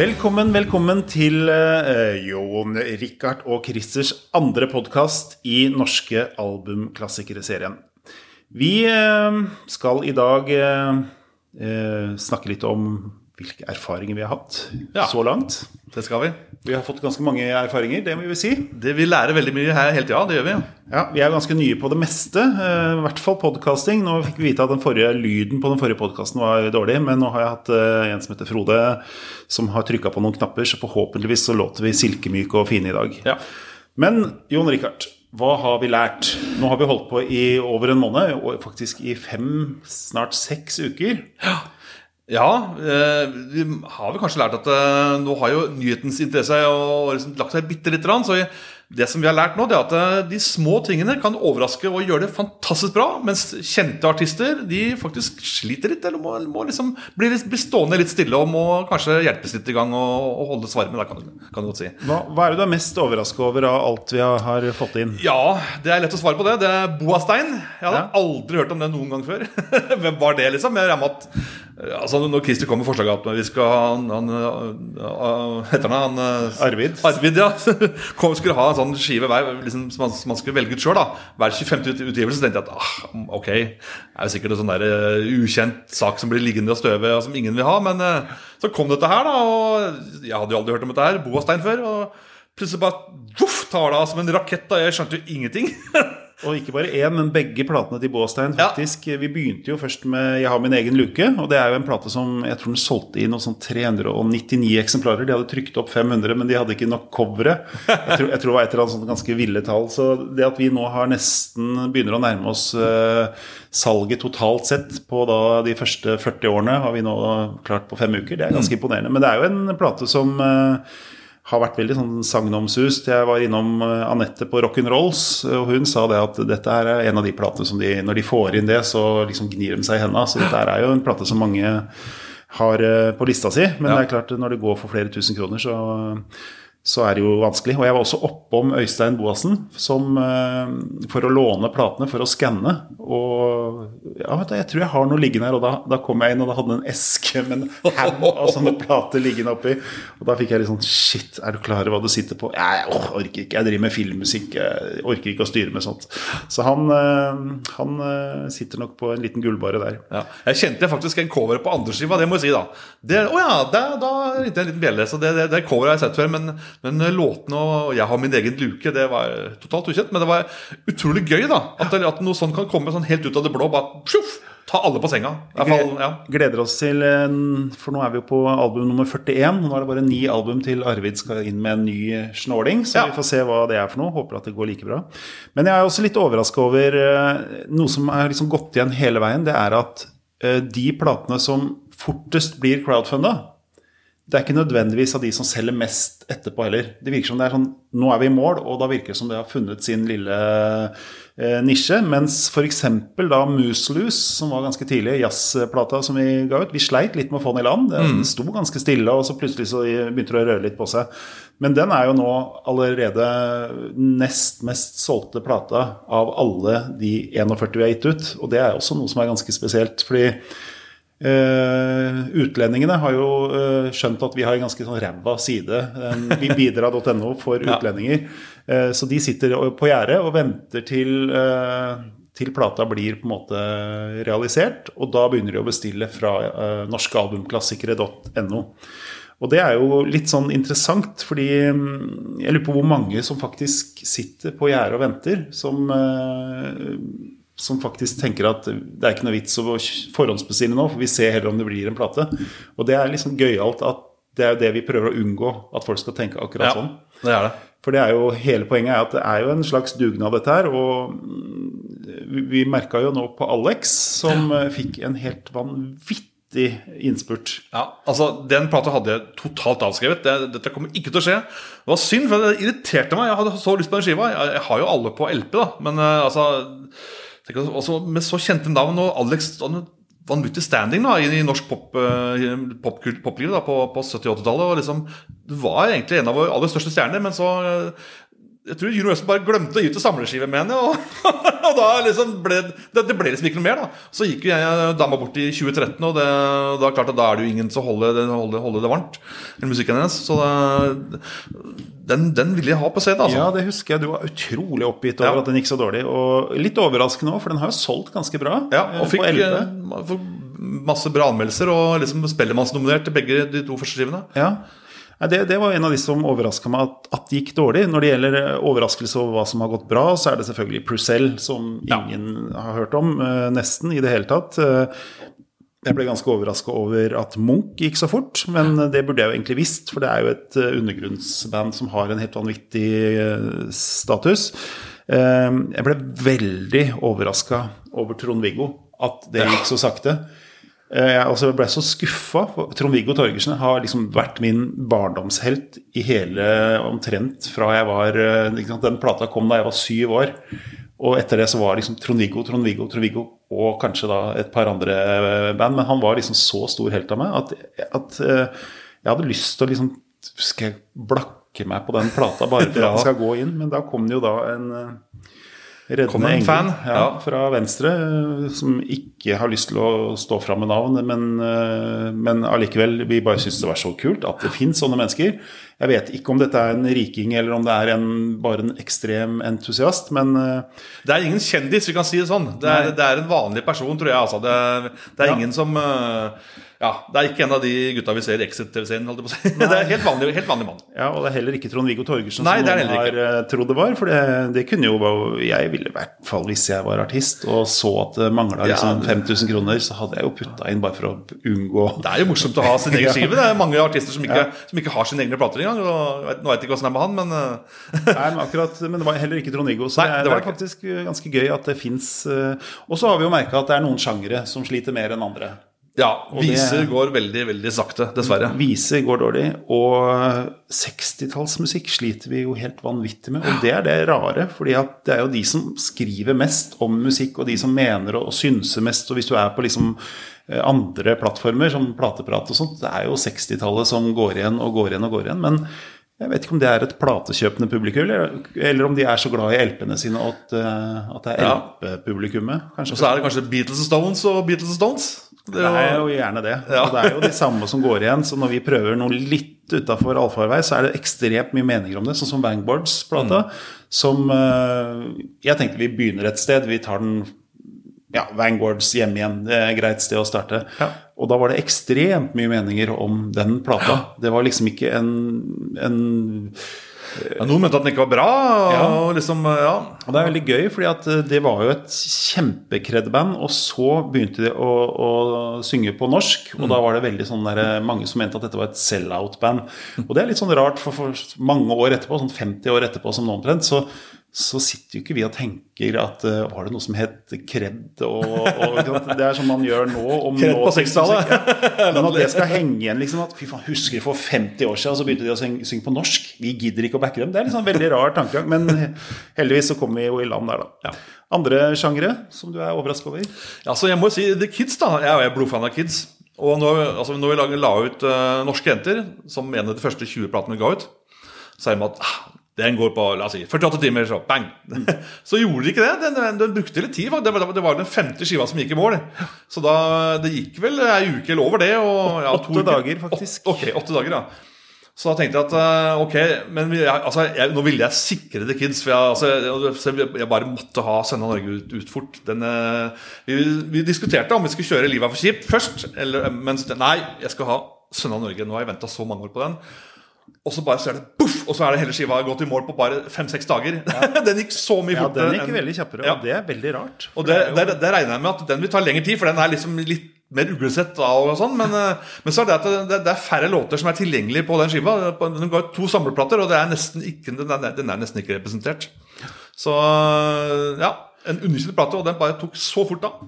Velkommen, velkommen til uh, Jon Rikard og Christers andre podkast i Norske albumklassikere-serien. Vi uh, skal i dag uh, eh, snakke litt om hvilke erfaringer vi har hatt Ja. så langt. Det skal vi. Vi har fått ganske mange erfaringer, det må vi si. Det, vi lærer veldig mye her hele tida. Det gjør vi. Ja, Vi er ganske nye på det meste, eh, i hvert fall podcasting. Nå fikk vi vite at den forrige lyden på den forrige podkasten var dårlig, men nå har jeg hatt eh, en som heter Frode, som har trykka på noen knapper, så forhåpentligvis så låter vi silkemyke og fine i dag. Ja. Men Jon Rikard, hva har vi lært? Nå har vi holdt på i over en måned, og faktisk i fem, snart seks uker. Ja, eh, vi har vel kanskje lært at eh, nå har jo nyhetens interesse og liksom lagt seg bitte lite grann. Så det som vi har lært nå, det er at eh, de små tingene kan overraske og gjøre det fantastisk bra. Mens kjente artister de faktisk sliter litt, eller må, må liksom bli, litt- bli stående litt stille og må kanskje hjelpes litt i gang og, og holdes varme. Da, kan, kan du godt si. Hva, hva er det du er mest overraska over av alt vi har, har fått inn? Ja, det er lett å svare på det. Det er Boastein. Jeg hadde Ja. aldri hørt om det noen gang før. Hvem var det, liksom? Jeg regner med at altså, Når Christer kom med forslaget at vi skal ha han, han, uh, Heter han han Arvid? Arvid, ja. Kom, skulle ha en sånn skive hver, liksom, som man, som man skulle velge ut sjøl. Hver 25. utgivelse. Så tenkte jeg at ah, ok, det er jo sikkert en sånn der, uh, ukjent sak som blir liggende og støve, og som ingen vil ha. Men uh, så kom dette her, da. Og jeg hadde jo aldri hørt om dette her. Boastein før. og Plutselig bare voff, tar det av som en rakett. da Jeg skjønte jo ingenting. Og ikke bare én, men begge platene til Båstein. Ja. faktisk. Vi begynte jo først med 'Jeg har min egen luke'. Og det er jo en plate som jeg tror den solgte i noe sånn 399 eksemplarer. De hadde trykt opp 500, men de hadde ikke nok covere. Jeg tror, jeg tror det var et eller annet sånt ganske ville tall. Så det at vi nå har nesten begynner å nærme oss eh, salget totalt sett på da de første 40 årene, har vi nå klart på fem uker. Det er ganske imponerende. Men det er jo en plate som eh, har vært veldig sånn sagnomsust. Jeg var innom eh, Anette på Rock'n'Rolls, og hun sa det at dette er en av de platene som de, når de får inn det, så liksom gnir de seg i hendene. Så dette er jo en plate som mange har eh, på lista si. Men Ja. det er klart, når det går for flere tusen kroner, så, så er det jo vanskelig. Og jeg var også oppom Øystein Boassen som, eh, for å låne platene, for å skanne. Og ja, vet du, jeg tror jeg har noe liggende her, og da, da kom jeg inn, og da hadde han en eske med en haug av sånne plater liggende oppi. Og da fikk jeg litt sånn Shit, er du klar over hva du sitter på? Jeg åh, orker ikke. Jeg driver med filmmusikk. Jeg orker ikke å styre med sånt. Så han, eh, han eh, sitter nok på en liten gullbare der. Ja. Jeg kjente faktisk en cover på andreskiva, det må jeg si. da Å oh ja, der, da ringte jeg en liten bjelle. Så det, det, det coveret har jeg sett før. Men, men låtene og 'Jeg har min egen luke' det var totalt ukjent. Men det var utrolig gøy da at, det, at noe sånt kan komme sånn helt ut av det blå. Bare pjuff, ta alle på senga. I fall, ja. Gleder oss til For nå er vi jo på album nummer 41. Nå er det bare ni album til Arvid skal inn med en ny snåling. Så Ja. vi får se hva det er for noe. Håper at det går like bra. Men jeg er også litt overraska over eh, noe som er liksom gått igjen hele veien. Det er at eh, de platene som fortest blir crowdfunda, det er ikke nødvendigvis av de som selger mest etterpå heller. Det virker som det er sånn Nå er vi i mål, og da virker det som det har funnet sin lille eh, nisje. Mens f.eks. da Mooseloose, som var ganske tidlig, jazzplata som vi ga ut Vi sleit litt med å få den i land. Den sto ganske stille, og så plutselig så begynte det å røre litt på seg. Men den er jo nå allerede nest mest solgte plata av alle de 41 vi har gitt ut. Og det er også noe som er ganske spesielt. fordi Eh, utlendingene har jo uh, skjønt at vi har en ganske sånn ræva side, Vi bidrar.no for utlendinger. Uh, så de sitter på gjerdet og venter til, til plata blir på en måte realisert. Og da begynner de å bestille fra uh, norskealbumklassikere.no. Og det er jo litt sånn interessant, fordi um, jeg lurer på hvor mange som faktisk sitter på gjerdet og venter. Som, som faktisk tenker at det er ikke noe vits å forhåndsbestille nå, for vi ser heller om det blir en plate. Og det er liksom gøyalt at det er jo det vi prøver å unngå, at folk skal tenke akkurat Ja, sånn. det er det. For det er jo hele poenget er at det er jo en slags dugnad, dette her. Og vi, vi merka jo nå på Alex, som ja. fikk en helt vanvittig innspurt. Ja, altså Den plata hadde jeg totalt avskrevet. Det, dette kommer ikke til å skje. Det var synd, for det irriterte meg. Jeg hadde så lyst på den skiva. Jeg, jeg har jo alle på LP, da. Men eh, altså tenk også Med så kjente navn og Alex han vanvittig standing da, i, norsk pop, pop, pop popliv på, på 70-80-tallet. og liksom, Du var egentlig en av våre aller største stjerner, men så eh, jeg tror Universal bare glemte å gi ut samleskive med henne. Og og da liksom ble det, det ble liksom ikke noe mer. da Så gikk jo jeg dama bort i 2013, og det, da klart da er det jo ingen som holder, holder, holder det varmt. Eller musikken hennes. Så det, den, den ville jeg ha på CD. altså Ja, det husker jeg. Du var utrolig oppgitt over Ja. at den gikk så dårlig. Og litt overraskende òg, for den har jo solgt ganske bra. Ja, eh, og fikk eh, fikk masse bra anmeldelser og liksom Spellemannsnominert til begge de to første skivene. Ja. Det, det var en av de som overraska meg at, at det gikk dårlig. Når det gjelder eh, overraskelse over hva som har gått bra, så er det selvfølgelig Prucell, som Ja. ingen har hørt om, eh, nesten i det hele tatt. Eh, Jeg ble ganske overraska over at Munch gikk så fort, men det burde jeg jo egentlig visst, for det er jo et undergrunnsband som har en helt vanvittig status. Jeg ble veldig overraska over Trond-Viggo, at det gikk så sakte. Eh, Jeg altså ble så skuffa. Trond-Viggo Torgersen har liksom vært min barndomshelt i hele omtrent fra jeg var liksom, Den plata kom da jeg var syv år. Og etter det så var liksom Trond-Viggo, Trond-Viggo, Trond-Viggo og kanskje da et par andre eh, band. Men han var liksom så stor helt av meg at, at jeg hadde lyst til å liksom Skal jeg blakke meg på den plata bare for at den skal gå inn? Men da kom det jo da en reddende en engel fan, ja, ja. fra Venstre eh, som ikke har lyst til å stå fram med navn, men, eh, men allikevel, vi bare syns det var så kult at det fins sånne mennesker. Jeg vet ikke om dette er en riking eller om det er en, bare en ekstrem entusiast, men eh, Det er ingen kjendis, vi kan si det sånn. Det er, det er en vanlig person, tror jeg. Altså. Det, er, det er ingen som Ja, det er ikke en av de gutta vi ser i Exit-TV-serien. Det er helt vanlig, helt vanlig mann. ja, og det er heller ikke Trond-Viggo Torgersen Nei, som noen har heller eh, trodd det var. For det, det kunne jo Jeg ville i hvert fall, hvis jeg var artist og så at det mangla Ja. liksom 5000 kroner, så hadde jeg jo putta inn bare for å unngå Det er jo morsomt å ha sin egen skive. Det er mange artister som ikke, som ikke har sine egne plater engang. og Nå vet jeg ikke åssen det er med han, men eh, Nei, men akkurat, men det var heller ikke Trond-Viggo. Så Nei, det, det er faktisk uh, ganske gøy at det fins Og så har vi jo merka at det er noen sjangere som sliter mer enn andre. Ja, det- viser går veldig, veldig sakte, dessverre. Viser går dårlig, og 60-tallsmusikk sliter vi jo helt vanvittig med. Og det er det rare, fordi det er jo de som skriver mest om musikk, og de som mener og, synser mest. Og hvis du er på liksom eh, andre plattformer, som plateprat og sånt, det er jo 60-tallet som går igjen og går igjen og går igjen. Men jeg vet ikke om det er et platekjøpende publikum, eller, om de er så glad i LP-ene sine at, eh, at det er. LP-publikummet. Og så er det kanskje Beatles og Stones og Beatles og Stones. Det det er jo, gjerne det. Ja. Og det er jo de samme som går igjen. Så når vi prøver noe litt utafor allfarvei, så er det ekstremt mye meninger om det. Sånn som Vangboards-plata. Som eh, Jeg tenkte vi begynner et sted. Vi tar den ja, Vanguards hjemme igjen. Det er et greit sted å starte. Ja. Og da var det ekstremt mye meninger om den plata. Det var liksom ikke en, en ja, noen mente at den ikke var bra. Og liksom, ja Og det er veldig gøy, fordi eh, det var jo et kjempekred-band, og så begynte de å, å synge på norsk, og da var det veldig sånn der, mange som mente at dette var et sell-out-band. Og det er litt sånn rart, for, for mange år etterpå, sånn 50 år etterpå som nå omtrent, så, så sitter jo ikke vi og tenker at eh, var det noe som het kred? Og, og, det er sånn man gjør nå. Om Kred på 60-tallet. Men at det skal henge igjen, liksom at fy faen, husker du for 50 år siden, så begynte de å synge, synge på norsk. Vi gidder ikke å backe dem. Det er liksom en veldig rar tankegang, men heldigvis så kom vi jo i land der, da. Ja. Andre sjangere som du er overrasket over? Ja, så jeg må si The Kids, da. Jeg er blodfan av Kids. Og når, altså, når vi la, la ut uh, Norske jenter, som en av de første 20 platene vi ga ut, så er det med at ah, den går på la oss si, 48 timer, så bang! så gjorde de ikke det. Den, den, den brukte litt tid. Det var, det var den femte skiva som gikk i mål. Så da, det gikk vel ei uke eller over det. Og, ja, Åtte dager, faktisk. Åt- ok, åtte dager, ja. Så da tenkte jeg at eh, ok, men jeg, altså, jeg, nå ville jeg sikre The Kids. For jeg, altså, jeg, jeg bare måtte ha Søndag Norge ut, ut fort. Den, eh, vi, vi diskuterte om vi skulle kjøre Livet er for kjipt først. Eller, mens nei, jeg skal ha Søndag Norge. Nå har jeg venta så mange år på den. Og så bare så er det boff, og så er det hele skiva gått i mål på bare fem-seks dager. den gikk så mye Ja, den gikk veldig kjappere, Ja. og det er veldig rart. og det, det, det regner jeg med at den vil ta lengre tid, for den er liksom litt mer uglesett og sånn. Men, eh, men så er det at det, det er færre låter som er tilgjengelige på den skiva. Den går to samleplater, og det er ikke, den, er, den er nesten ikke representert. Så ja. En underkjent plate, og den bare tok så fort av.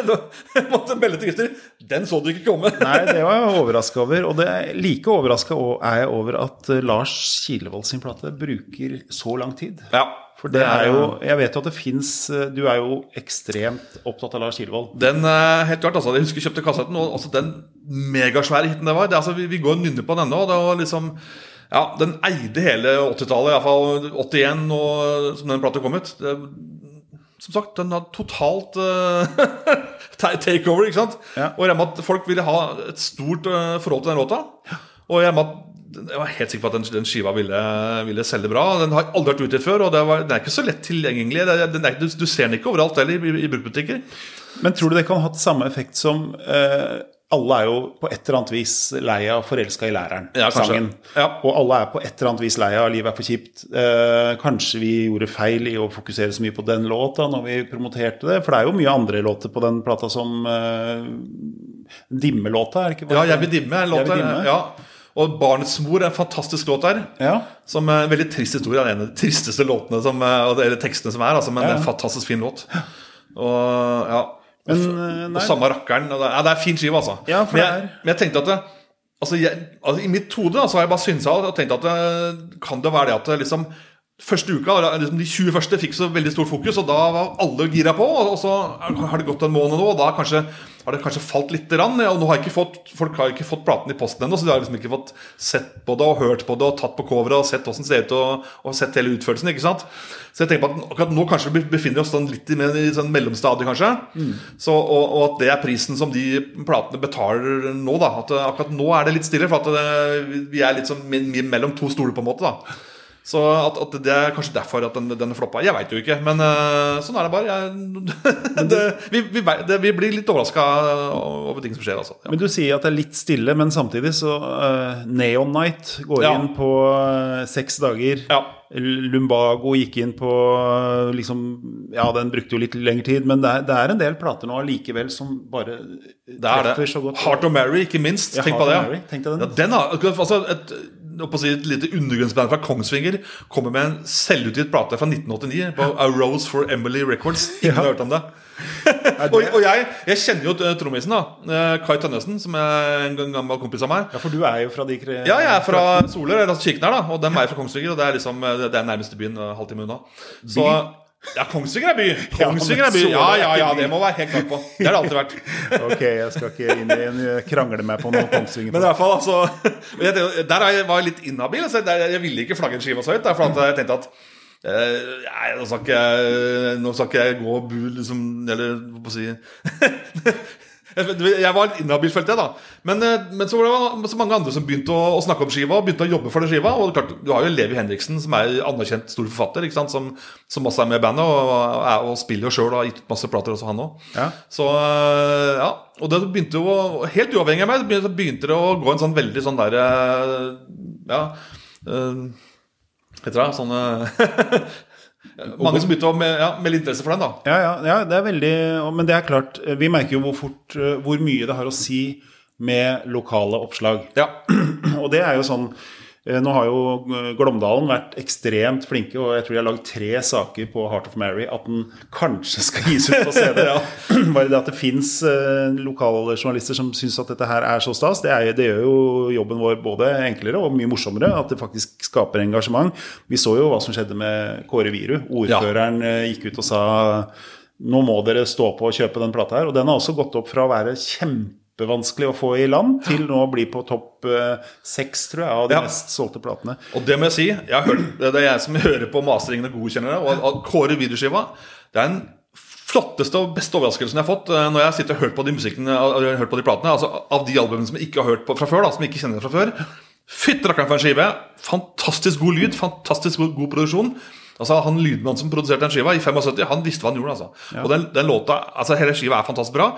Måtte melde til Christer. Den så du ikke komme. Nei, det var jeg overraska over. Og det er like overraska er jeg over at eh, Lars Kilevold sin plate bruker så lang tid. Ja, For det er jo Jeg vet jo at det fins Du er jo ekstremt opptatt av Lars Kilevold. Den eh, helt klart, altså, Jeg husker jeg kjøpte kassetten, og altså, den megasvære hiten det var. Det, altså, vi, vi går og nynner på den ennå. Det var liksom ja, Den eide hele 80-tallet, iallfall 81, og, som den plata kom ut. Det, som sagt, den hadde totalt uh, takeover. ikke sant? Ja. Og jeg regner med at folk ville ha et stort uh, forhold til den låta. Og jeg, med at, jeg var helt sikker på at den, den skiva ville, ville selge bra. Den har aldri vært utgitt før, og det var, den er ikke så lett tilgjengelig. Det er- Den du, du ser den ikke overalt heller i, i bruktbutikker. Men tror du det kan ha hatt samme effekt som eh, Alle er jo på et eller annet vis lei av 'Forelska i læreren', ja, sangen. Ja. Og alle er på et eller annet vis lei av 'Livet er for kjipt'. Eh, kanskje vi gjorde feil i å fokusere så mye på den låta når vi promoterte det? For det er jo mye andre låter på den plata som eh, Dimmelåta, er det ikke? Ja, 'Jeg vil dimme' er låta. Ja. Og 'Barnets mor' er en fantastisk låt der. Ja. Som er en veldig trist historie. Det er en av de tristeste låtene som, eh, eller tekstene som er. Altså, men Ja. en fantastisk fin låt. Og ja Men, og, eh, og samme rakkeren. Og det, ja, det er fin skive, altså. Ja, men, jeg, men jeg tenkte at det, altså, jeg, altså, I mitt hode altså, har jeg bare synsa og tenkt at det, kan det være det at det liksom Første uka, liksom De 20 første fikk så veldig stort fokus, og da var alle gira på. Og så har det gått en måned nå, og da kanskje, har det kanskje falt litt. grann. og nå har ikke fått, Folk har ikke fått platen i posten ennå, så de har liksom ikke fått sett på det og hørt på det og tatt på coveret og sett hvordan det ser ut og, og sett hele utførelsen. ikke sant? Så jeg tenker på at akkurat nå kanskje vi befinner oss sånn litt i, i sånn mellomstadiet, kanskje. Så, og, og at det er prisen som de platene betaler nå. da, at eh, Akkurat nå er det litt stille, for at det, vi er litt sånn mellom to stoler, på en måte. da. Så at, at det er kanskje derfor at den, den floppa. Jeg veit jo ikke, men uh, sånn er det bare. Jeg, det, vi, vi, det, vi blir litt overraska over ting som skjer, altså. Ja. Men du sier at det er litt stille, men samtidig så uh, Neon Night går Ja. inn på uh, seks dager. Ja. Lumbago gikk inn på liksom Ja, den brukte jo litt lengre tid, men det er, det er en del plater nå allikevel som bare Det er det. så godt. Heart of Mary, ikke minst. Ja, Tenk Heart på det. Ja. Tenk deg den. Ja, den har, altså et, på å si, et lite undergrunnsband fra Kongsvinger kommer med en selvutgitt plate fra 1989 på A Rose for Emily Records. Ingen har hørt om det. Og, og jeg, jeg kjenner jo eh, trommisen, da. eh, Kai Tønnesen, som er en gammel kompis av meg. Ja, for du er jo fra de kre... Ja, jeg er fra Soler, altså Kirken her, da. Og dem er fra Kongsvinger. Og det er liksom Det er nærmeste byen, eh, halvtime unna. Så Ja, Kongsvinger er by! Kongsvinger er by. Ja, ja, ja, det må være helt klart på. Det har det alltid vært. Ok, jeg skal ikke inn i en eh, krangle meg på noe Kongsvinger. Men i hvert fall, altså jeg Der er var jeg litt inhabil. Altså, jeg ville ikke flagge en skive så høyt. For jeg tenkte at eh, nei, nå skal ikke jeg Nå skal ikke jeg gå og bu liksom Eller hva på jeg si Jeg var litt inhabil, følte jeg, da. Men, eh, men så var det så mange andre som begynte å, å snakke om skiva og begynte å jobbe for den skiva. Og klart, Du har jo Levi Henriksen, som er anerkjent stor forfatter, ikke sant? Som, som også er med i bandet og, er, og spiller jo sjøl og har gitt ut masse plater, også han òg. Ja. Så øh, ja, og det begynte jo Helt uavhengig av meg, så begynte, det å gå en sånn veldig sånn derre Ja øh, Heter det sånn Mange som begynte med, ja, melde interesse for den, da. Ja, ja, ja, det er veldig Men det er klart, vi merker jo hvor fort eh, Hvor mye det har å si med lokale oppslag. Ja, Og det er jo sånn Nå har jo eh, Glåmdalen vært ekstremt flinke, og jeg tror de har lagd tre saker på Heart of Mary at den kanskje skal gis ut på CD. Bare det at det fins lokale journalister som syns at dette her er så stas, det, er, det gjør jo jobben vår både enklere og mye morsommere. At det faktisk skaper engasjement. Vi så jo hva som skjedde med Kåre Viru. Ordføreren eh, gikk ut og sa nå må dere stå på og kjøpe den plata her. Og den har også gått opp fra å være kjempevanskelig å få i land, til nå å bli på topp eh, seks, tror jeg, av de Ja. mest solgte platene. Og det må jeg si, jeg hørt, det er jeg som hører på masteringen og godkjenner det. Og Kåre videoskiva Det er den flotteste og beste overraskelsen jeg har fått eh, når jeg sitter og hørt på de musikken, eh, hørt på de platene. Altså Av de albumene som jeg ikke har hørt på fra før. da Som jeg ikke kjenner fra før. Fytti rakkeren for en skive! Fantastisk god lyd, fantastisk god, god produksjon. Altså Han lydmannen som produserte den skiva i 75, han visste hva han gjorde. altså Og den, den låta, altså hele skiva er fantastisk bra.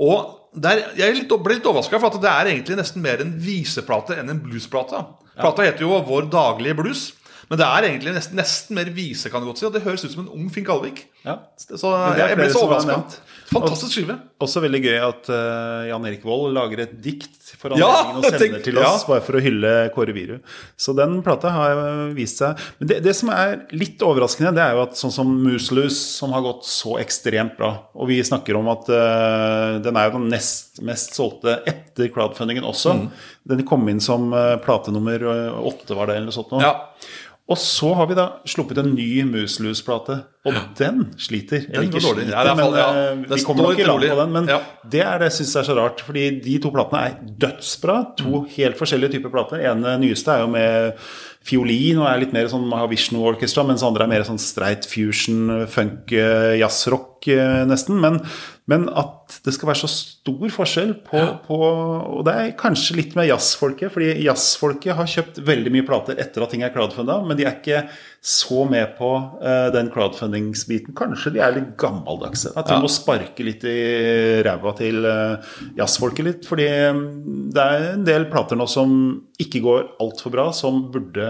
Og der, jeg litt, ble litt overraska, for at det er egentlig nesten mer en viseplate enn en bluesplate. Plata heter jo Vår daglige blues. Men det er egentlig nesten, nesten mer vise, kan du godt si. Og det høres ut som en ung Finn Kalvik. Ja. Så jeg, ble så overrasket. Fantastisk skive. Også veldig gøy at uh, Jan Erik Vold lager et dikt for Ja, anledningen og sender til oss ja. bare for å hylle Kåre Viru. Så den plata har vist seg Men det, det som er litt overraskende, det er jo at sånn som Mooselus, som har gått så ekstremt bra Og vi snakker om at uh, den er jo den nest mest solgte etter crowdfundingen også. Mm. Den kom inn som uh, plate nummer åtte, var det, eller noe sånt. nå. Ja. Og så har vi da sluppet en ny Moose-Loose-plate, og den sliter. Den ikke sliter, Ja, det fall- men ja. eh, Det vi kommer nok i land på den. Men Ja. det er det jeg syns er så rart, fordi de to platene er dødsbra. To helt forskjellige typer plater. Den ene nyeste er jo med fiolin og er litt mer sånn Mahavishnu Orchestra, mens andre er mer sånn streit fusion, funk, eh, jazzrock eh, nesten. Men, men at det skal være så stor forskjell på, på Og det er kanskje litt med jazzfolket, fordi jazzfolket har kjøpt veldig mye plater etter at ting er crowdfunda, men de er ikke så med på uh, den crowdfundingsbiten. Kanskje de er litt gammeldagse. At de Ja. må sparke litt i ræva til uh, jazzfolket litt. Fordi mm, det er en del plater nå som ikke går altfor bra, som burde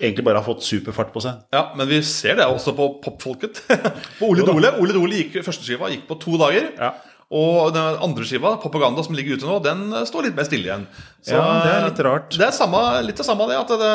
egentlig bare har fått superfart på seg. Ja, Men vi ser det også på popfolket. på Ole Dole. Ole Dole gikk, første skiva gikk på to dager. Ja. Og den andre skiva, Propaganda, som ligger ute nå, den står litt mer stille igjen. Så, Ja, det er litt rart. Det er samme, litt det samme, det. At det,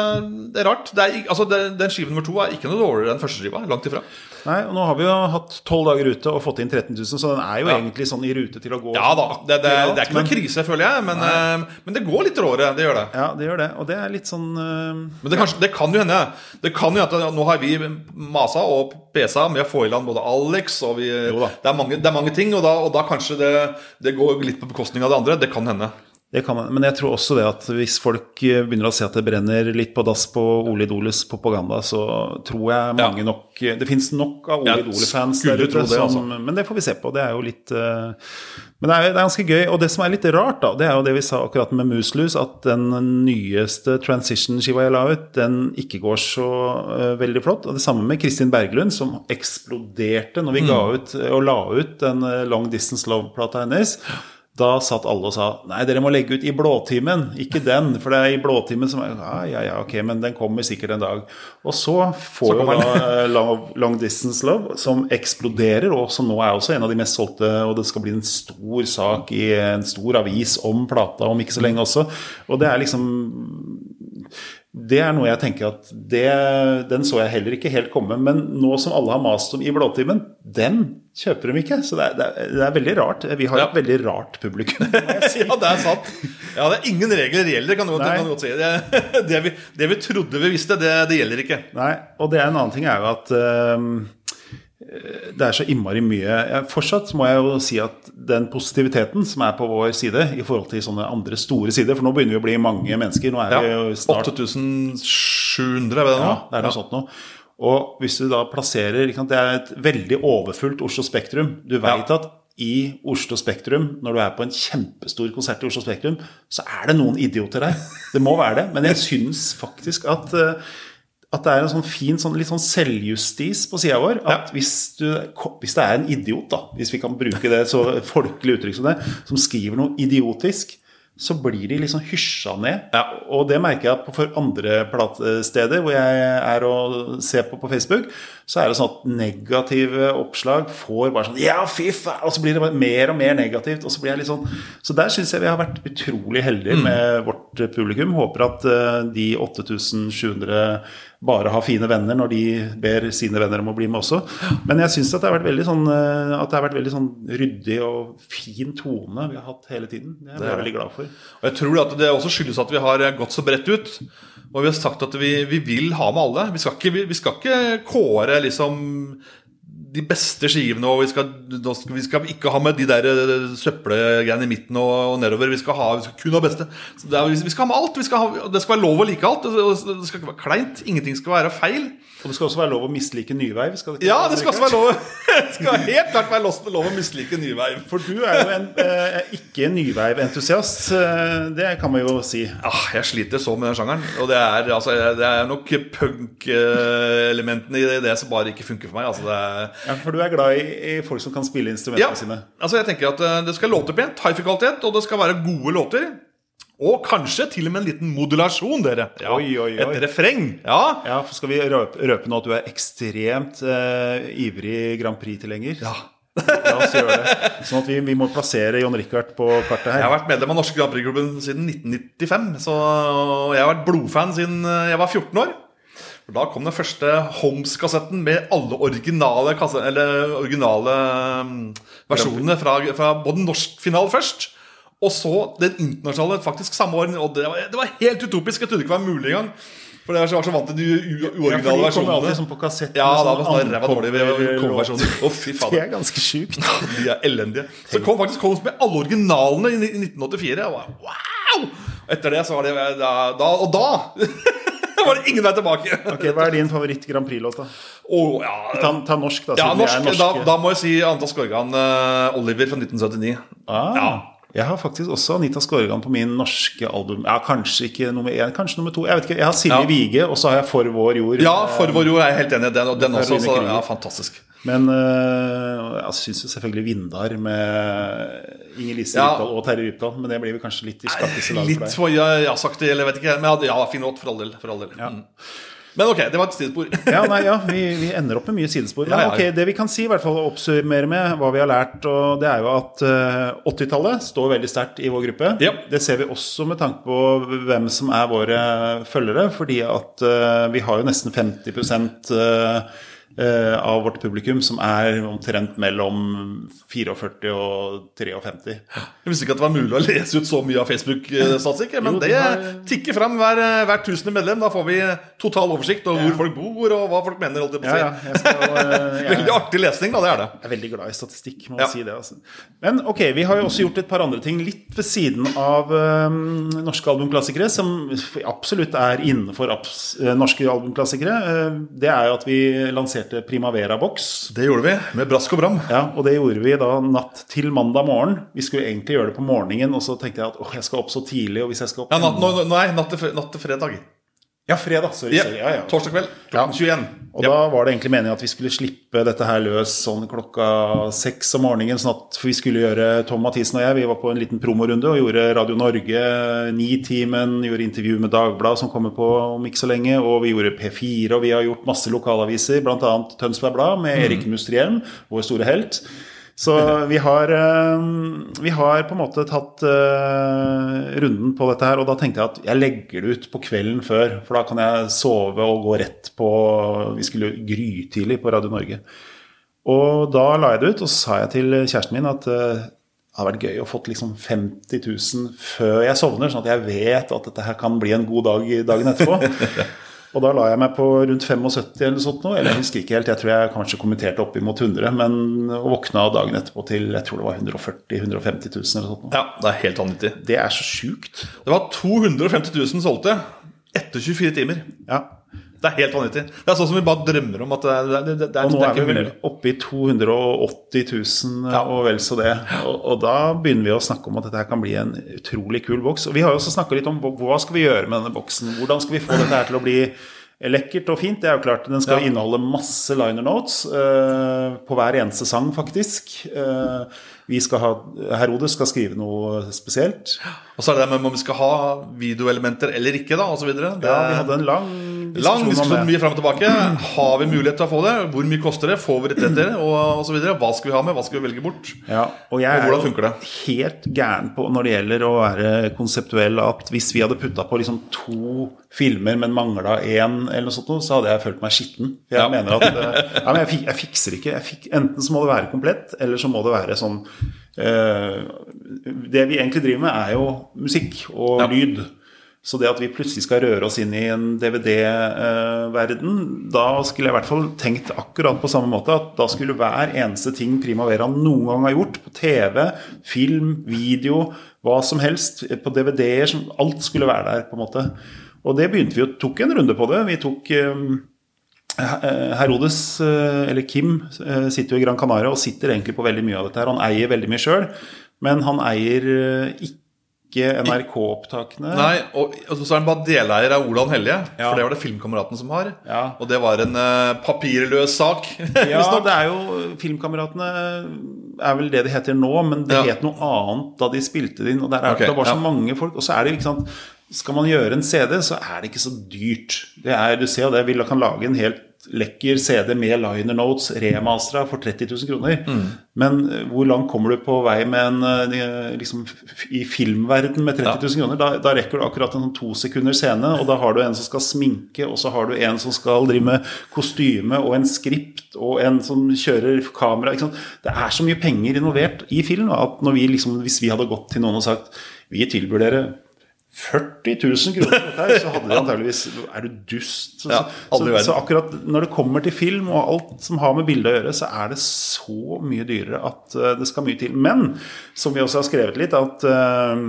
det er rart. Det er, altså, den skive nummer to er ikke noe dårligere enn første skiva. Langt ifra. Nei, og Nå har vi jo hatt tolv dager ute og fått inn 13 000, så den er jo Ja. egentlig sånn i rute til å gå. Ja da. Det, det, det er ikke noen krise, føler jeg. Men, uh, men det går litt råere. Det gjør det. Ja, det gjør det. Og det er litt sånn uh, Men det, kanskje, det kan jo hende Det kan jo hende at Nå har vi masa og pesa med å få i land både Alex og vi, det, er mange, det er mange ting, og da, og da kanskje det, det går litt på bekostning av det andre. Det kan hende. Man, men jeg tror også det at hvis folk eh, begynner å se at det brenner litt på dass på Ole Idoles propaganda, så tror jeg mange nok Det fins nok av Ole Idole-fans der ute. altså. som- Men det får vi se på. Det er jo litt eh, Men det er, det er ganske gøy. Og det som er litt rart, da, det er jo det vi sa akkurat med Muselus, at den nyeste transition-skiva jeg la ut, den ikke går så uh, veldig flott. Og det samme med Kristin Berglund, som eksploderte når vi Mm. ga ut eh, og la ut den uh, Long Distance Love-plata hennes. Da satt alle og sa nei, dere må legge ut i blåtimen, ikke den. For det er i blåtimen som er ja, ja, ja, ok, men den kommer sikkert en dag. Og så får Så jo da eh, Long, Long Distance Love, som eksploderer, og som nå er også en av de mest solgte, og det skal bli en stor sak i en stor avis om plata om ikke så lenge også. Og det er liksom det er noe jeg tenker at det, Den så jeg heller ikke helt komme. Men nå som alle har mast om i blåtimen, den kjøper de ikke. Så det er, det er, det er veldig rart. Vi har Ja. et veldig rart publikum. si. Ja, det er sant. Ja, det er ingen regler gjelder, kan du godt, kan du godt si. Det, vi, det vi trodde vi visste, det, det gjelder ikke. Nei, og det er en annen ting er jo at øhm, det er så innmari mye jeg, Fortsatt må jeg jo si at den positiviteten som er på vår side i forhold til sånne andre store sider For nå begynner vi å bli mange mennesker. Nå er vi jo snart 8700, er det nå? Ja, det er noe sånt noe. Og hvis du da plasserer Det er et veldig overfullt Oslo Spektrum. Du veit Ja. at i Oslo Spektrum, når du er på en kjempestor konsert i Oslo Spektrum, så er det noen idioter der. Det må være det. Men jeg syns faktisk at eh, at det er en sånn fin sånn, litt sånn selvjustis på sida vår. At hvis, du, hvis det er en idiot, da, hvis vi kan bruke det så folkelig uttrykk som det, som skriver noe idiotisk, så blir de liksom hysja ned. Ja. Og det merker jeg på for andre platesteder hvor jeg er og ser på på Facebook, så er det sånn at negative oppslag får bare sånn Ja, fy faen! Og så blir det bare mer og mer negativt. Og så blir jeg litt sånn Så der syns jeg vi har vært utrolig heldige med vårt publikum. Håper at eh, de 8700 bare har fine venner når de ber sine venner om å bli med også. Men jeg syns at det har vært veldig sånn eh, At det har vært veldig sånn ryddig og fin tone vi har hatt hele tiden. Det er jeg det. veldig glad for. Og jeg tror at det også skyldes at vi har gått så bredt ut. Og vi har sagt at vi, vi vil ha med alle. Vi skal ikke, vi, vi skal ikke kåre liksom de beste skivene, og vi skal, vi skal ikke ha med de der eh, søppelgreiene i midten og, og nedover. Vi skal, ha, vi skal kun ha beste. Er, vi skal ha med alt. Vi skal ha, det skal være lov å like alt. Det skal ikke være kleint. Ingenting skal være feil. Og det skal også være lov å mislike Nyveiv. Ja, det skal også være lov Det skal helt klart være lov, å mislike Nyveiv. For du er jo en, eh, ikke en Nyveiv-entusiast. eh, Det kan man jo si. Ja, jeg sliter så med den sjangeren. Og det er, altså, det er nok punk-elementene i det som bare ikke funker for meg. Altså, det er, Ja, For du er glad i, i folk som kan spille instrumentene ja, sine. altså jeg tenker at eh, Det skal låte pent, hifi-kvalitet, og det skal være gode låter. Og kanskje til og med en liten modulasjon, dere. Ja, Oi, oi, oi. Et refreng. Ja. Ja, for Skal vi røpe, røpe nå at du er ekstremt eh, ivrig Grand Prix-tilhenger? Ja. La oss gjøre det. Sånn at vi, vi må plassere John Richard på kartet her. Jeg har vært medlem av Norske Grand Prix-klubben siden 1995. Så jeg har vært blodfan siden eh, jeg var 14 år. For Da kom den første Homes-kassetten med alle originale, eller originale mm, versjonene fra, fra både norsk finale først. Og så den internasjonale faktisk samme år. Og det var, det var helt utopisk. Jeg trodde ikke det var mulig engang. For jeg var så, vant til de uoriginale Ja, versjonene. alltid sånn på kassetten, Ja, da var sånn ræva dårlig. Å, fy Det er ganske sjukt. De er elendige. Så kom faktisk Holmes med alle originalene i ni- 1984. Jeg var, wow! Etter det så var det da, da Og da var det ingen vei tilbake. Ok, Hva er din favoritt Grand Prix-låt, da? Oh, ja, Ta, ta norsk, da. ja norsk, da, da må jeg si Anita Skorgan, uh, Oliver fra 1979. Ah, Ja. Jeg har faktisk også Anita Skorgan på min norske album. Ja, Kanskje ikke nummer én, kanskje nummer to. Jeg vet ikke, jeg har Silje Ja. Vige, og så har jeg For vår jord. Ja, For vår jord er jeg helt enig i. Den, den også. Så, ja, fantastisk. Men øh, jeg syns selvfølgelig Vindar med Inger Lise Ja. Rypdal og Terje Rypdal. Men det blir vel kanskje litt i skakkeste lag Litt for ja, det, eller vet ikke. Men ja, ja, fin låt, for all del. For all del. Mm. Men ok, det var et sidespor. Ja, nei, ja, vi, vi ender opp med mye sidespor. Men Ja, ja, ja. ok, det vi kan si, i hvert fall oppsummere med hva vi har lært, og det er jo at øh, 80-tallet står veldig sterkt i vår gruppe. Ja. Det ser vi også med tanke på hvem som er våre følgere, fordi at øh, vi har jo nesten 50 øh, øh, av vårt publikum som er omtrent mellom 44 og 53. Jeg visste ikke at det var mulig å lese ut så mye av Facebook-statistikk, men Jo, de det har- tikker fram hver, hver tusende medlem. Da får vi total oversikt over hvor folk bor, og hva folk mener. Holdt jeg på å Ja, si. ja, skal, øh, jeg, Veldig artig lesning, da. Det er det. Jeg er veldig glad i statistikk, må Ja. si det. Altså. Men ok, vi har jo også gjort et par andre ting litt ved siden av um, norske albumklassikere, som absolutt er innenfor abs øh, norske albumklassikere. Det er jo at vi lanserte Primavera Box. Det gjorde vi, med brask og bram. Ja, og det gjorde vi da natt til mandag morgen. Vi skulle egentlig gjøre det på morgenen, og så tenkte jeg at åh, jeg skal opp så tidlig. Og hvis jeg skal opp Ja, natt, nå- nei, natt til, natt til fredag. Ja, fredag. Sorry. Sorry. Ja, ja. Torsdag kveld klokken 21. Og da var det egentlig meningen at vi skulle slippe dette her løs sånn klokka seks om morgenen. Sånn at vi skulle gjøre Tom Mathisen og jeg, vi var på en liten promorunde og gjorde Radio Norge, Nitimen, gjorde intervju med Dagbladet som kommer på om ikke så lenge, og vi gjorde P4, og vi har gjort masse lokalaviser, bl.a. Tønsberg Blad med Erik Mustriem, vår store helt. Så vi har, eh, vi har på en måte tatt eh, runden på dette her, og da tenkte jeg at jeg legger det ut på kvelden før, for da kan jeg sove og gå rett på Vi skulle grytidlig på Radio Norge. Og da la jeg det ut, og så sa jeg til kjæresten min at eh, det hadde vært gøy å fått liksom 50 000 før jeg sovner, sånn at jeg vet at dette her kan bli en god dag dagen etterpå. Og da la jeg meg på rundt 75 eller sånt nå, eller jeg husker ikke helt, jeg tror jeg kanskje kommenterte opp imot 100, men og våkna dagen etterpå til jeg tror det var 140 150 000 eller sånt. nå. Ja, det er helt vanvittig. Det er så sjukt. Det var 250 000 solgte etter 24 timer. Ja. Det er helt vanvittig. Det er sånn som vi bare drømmer om det, det, det, det, er, Og nå er er vi vel oppe i 280 000 og vel så det. Og, og da begynner vi å snakke om at dette kan bli en utrolig kul boks. Og vi har jo også snakka litt om hva- skal vi gjøre med denne boksen. Hvordan skal vi få dette her til å bli lekkert og fint? Det er jo klart, Den skal Ja. inneholde masse liner notes eh, på hver eneste sang, faktisk. Eh, vi skal ha, Herodes skal skrive noe spesielt. Og så er det det med om vi skal ha videoelementer eller ikke, da, osv. Ja, vi hadde en lang Lang diskusjon mye frem og tilbake. Har vi mulighet til å få det? Hvor mye koster det? Får vi rettigheter? Og osv. Hva skal vi ha med? Hva skal vi velge bort? Ja, og jeg Og hvordan funker det? helt gæren på når det gjelder å være konseptuell, at hvis vi hadde putta på liksom to filmer, men mangla én, eller noe sånt, så hadde jeg følt meg skitten. Jeg Ja. mener at eh, ja, men jeg, fik, jeg fikser ikke. Jeg fik, enten så må det være komplett, eller så må det være sånn eh, Det vi egentlig driver med, er jo musikk og Ja. lyd. Så det at vi plutselig skal røre oss inn i en DVD-verden, da skulle jeg i hvert fall tenkt akkurat på samme måte at da skulle hver eneste ting Primavera noen gang har gjort, på TV, film, video, hva som helst, på DVD-er, alt skulle være der, på en måte. Og det begynte vi å tok en runde på det. Vi tok eh, Herodes, eh, eller Kim, eh, sitter jo i Gran Canaria og sitter egentlig på veldig mye av dette her. Han eier veldig mye sjøl, men han eier eh, ikke NRK-opptakene. Nei, og, og så er han bare deleier av Olan Hellige. Ja. For det var det Filmkameraten som har. Ja. Og det var en uh, papirløs sak. Ja, det er jo Filmkameratene er vel det det heter nå, men det Ja. het noe annet da de spilte det inn. Og der er, okay, det var så mange folk. Og så er det ikke sant Skal man gjøre en CD, så er det ikke så dyrt. Det er, du ser jo det, vi kan lage en helt lekker CD med liner notes, remastera, for 30 000 kroner. Mm. Men eh, hvor langt kommer du på vei med en eh, liksom, i filmverden med 30 000 kroner? Da, da rekker du akkurat en sånn to sekunder scene, og da har du en som skal sminke, og så har du en som skal drive med kostyme, og en skript, og en som kjører kamera. Det er så mye penger involvert i film at vi liksom, hvis vi hadde gått til noen og sagt vi tilbyr dere 40 000 kroner dette her, så hadde de antageligvis Er du dust? Så, Ja, så, så akkurat når det kommer til film og alt som har med bilde å gjøre, så er det så mye dyrere at eh, det skal mye til. Men som vi også har skrevet litt, at eh,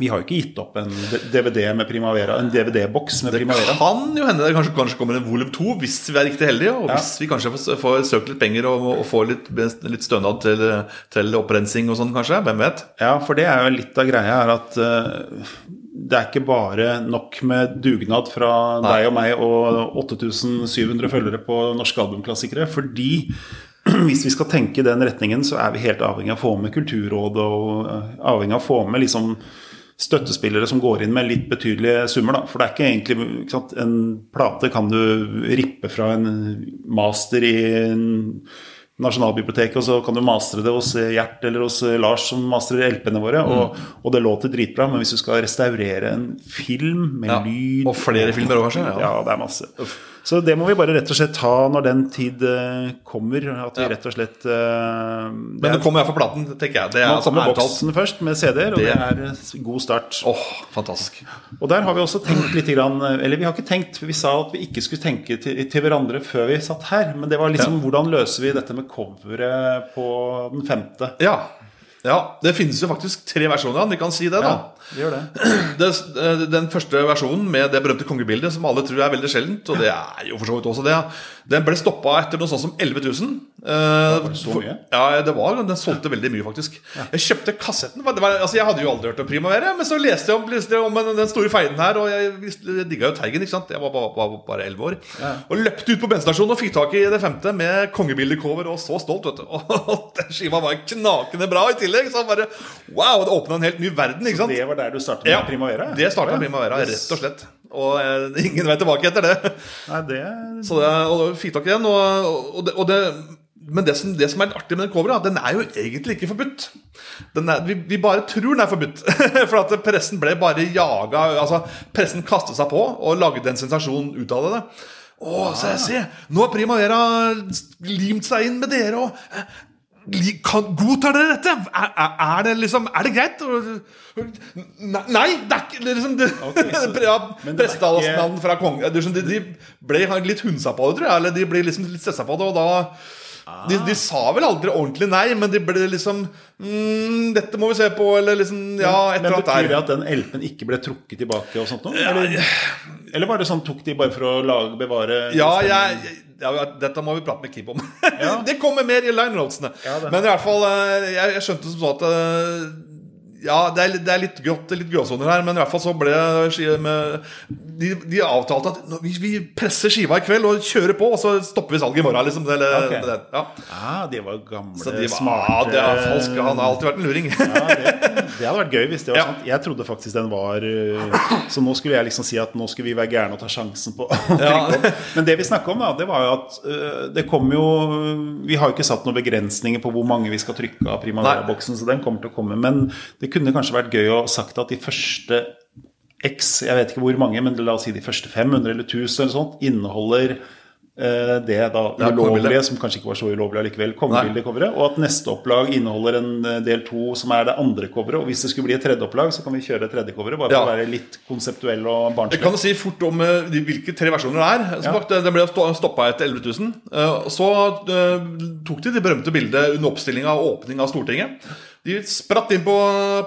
vi har jo ikke gitt opp en DVD med Primavera, en DVD-boks med Primavera. Det Kan jo hende det kanskje, kanskje kommer en volum to hvis vi er riktig heldige. Og Ja. hvis vi kanskje får, får søkt litt penger og, og får litt, litt stønad til, til opprensing og sånn, kanskje. Hvem vet? Ja, for det er jo litt av greia er at uh, det er ikke bare nok med dugnad fra deg og meg og 8700 følgere på norske albumklassikere. Fordi hvis vi skal tenke i den retningen, så er vi helt avhengig av å få med Kulturrådet og eh, avhengig av å få med liksom støttespillere som går inn med litt betydelige summer. Da. For det er ikke egentlig ikke sant? En plate kan du rippe fra en master i en Nasjonalbiblioteket, og så kan du mastre det hos Gjert eller hos Lars som mastrer LP-ene våre, og, og det låter dritbra. Men hvis du skal restaurere en film med Ja, lyd og flere filmer også, kanskje, ja. Ja. det er masse. Så det må vi bare rett og slett ta når den tid eh, kommer. At vi Ja. rett og slett eh, Men det kommer iallfall platen, tenker jeg. Det er altså kommer ærlig boksen først med CD-er, og det Det- er eh, god start. Åh, fantastisk. Og der har vi også tenkt litt grann, Eller vi har ikke tenkt, vi sa at vi ikke skulle tenke til, til hverandre før vi satt her. Men det var liksom hvordan løser vi dette med coveret på den femte? Ja. Ja. Det finnes jo faktisk tre versjoner, vi kan si det, da. vi gjør det. det, eh, den første versjonen med det berømte kongebildet, som alle tror er veldig sjeldent, og det er jo for så vidt også det, den ble stoppa etter noe sånt som 11 000. Det det så mye? Ja, det var, den solgte veldig mye, faktisk. Jeg kjøpte kassetten. Det var, altså, jeg hadde jo aldri hørt om Primavera, men så leste jeg om, leste jeg om den, store feiden her, og jeg, digga jo Teigen. ikke sant? Jeg var bare- bare bare elleve år. Og løpte ut på bensinstasjonen og fikk tak i det femte med kongebildecover, og så stolt, vet du. Og den skiva var knakende bra i tillegg. Så bare Wow! Det åpna en helt ny verden, ikke sant? Det var der du startet med Ja, Primavera? det starta med Primavera, rett og slett. Og eh, ingen vei tilbake etter det. Nei, det Så det, og fikk tak i den. Og, og det, og det, men det som, det som er artig med den coveret, den er jo egentlig ikke forbudt. Den er, vi, vi bare tror den er forbudt. For at pressen ble bare jaga altså Pressen kastet seg på og lagde en sensasjon ut av det. Å, se, se! Nå har Primavera limt seg inn med dere li- kan, Godtar dere dette? Er, er, er det liksom Er det greit? Nei, nei, det er ikke liksom, det, Ok, så- ja, Prestetalsmannen fra kongen sånn, de, de ble litt hunsa på det, tror jeg. Eller de ble liksom litt stressa på det. Og da de, de sa vel aldri ordentlig nei, men de ble liksom mm, 'Dette må vi se på', eller liksom Ja, et Men der. betyr det at den LP-en ikke ble trukket tilbake og sånt noe? Eller, eller var det sånn tok de bare for å lage, bevare Ja, jeg, ja, dette må vi prate med Kim om. Ja. det kommer mer i line roadsene. Men i hvert fall, eh, jeg, jeg skjønte som sånn at eh, Ja, det er, det er litt grått, litt gråsoner her, men i hvert fall så ble med, de, de avtalte at vi, vi presser skiva i kveld og kjører på, og så stopper vi salget i morgen. Liksom, eller, okay. det, ja. Ah, de var gamle, Så de var, smarte ja, det er falsk. Han har alltid vært en luring. Ja, det, det hadde vært gøy hvis det var Ja. sant. Jeg trodde faktisk den var uh, Så nå skulle jeg liksom si at nå skulle vi være gærne og ta sjansen på Ja. Men det vi snakka om, da, det var jo at uh, det kom jo Vi har jo ikke satt noen begrensninger på hvor mange vi skal trykke av Primavera-boksen, så den kommer til å komme. Men det kunne kanskje vært gøy å sagt at de første X, jeg vet ikke hvor mange, men la oss si de første 500 eller 1000 eller sånt, inneholder eh, det da ulovlige, som kanskje ikke var så ulovlig allikevel, kongebildecoveret, og at neste opplag inneholder en eh, del to som er det andre coveret. Og hvis det skulle bli et tredje opplag, så kan vi kjøre det tredje coveret, bare for Ja. å være litt konseptuell og Jeg kan si fort om eh, de, hvilke tre versjoner det er. Som Ja. sagt, Den ble stoppa etter 11 000. Eh, Så eh, tok de det berømte bildet under oppstillinga og åpning av Stortinget. De spratt inn på,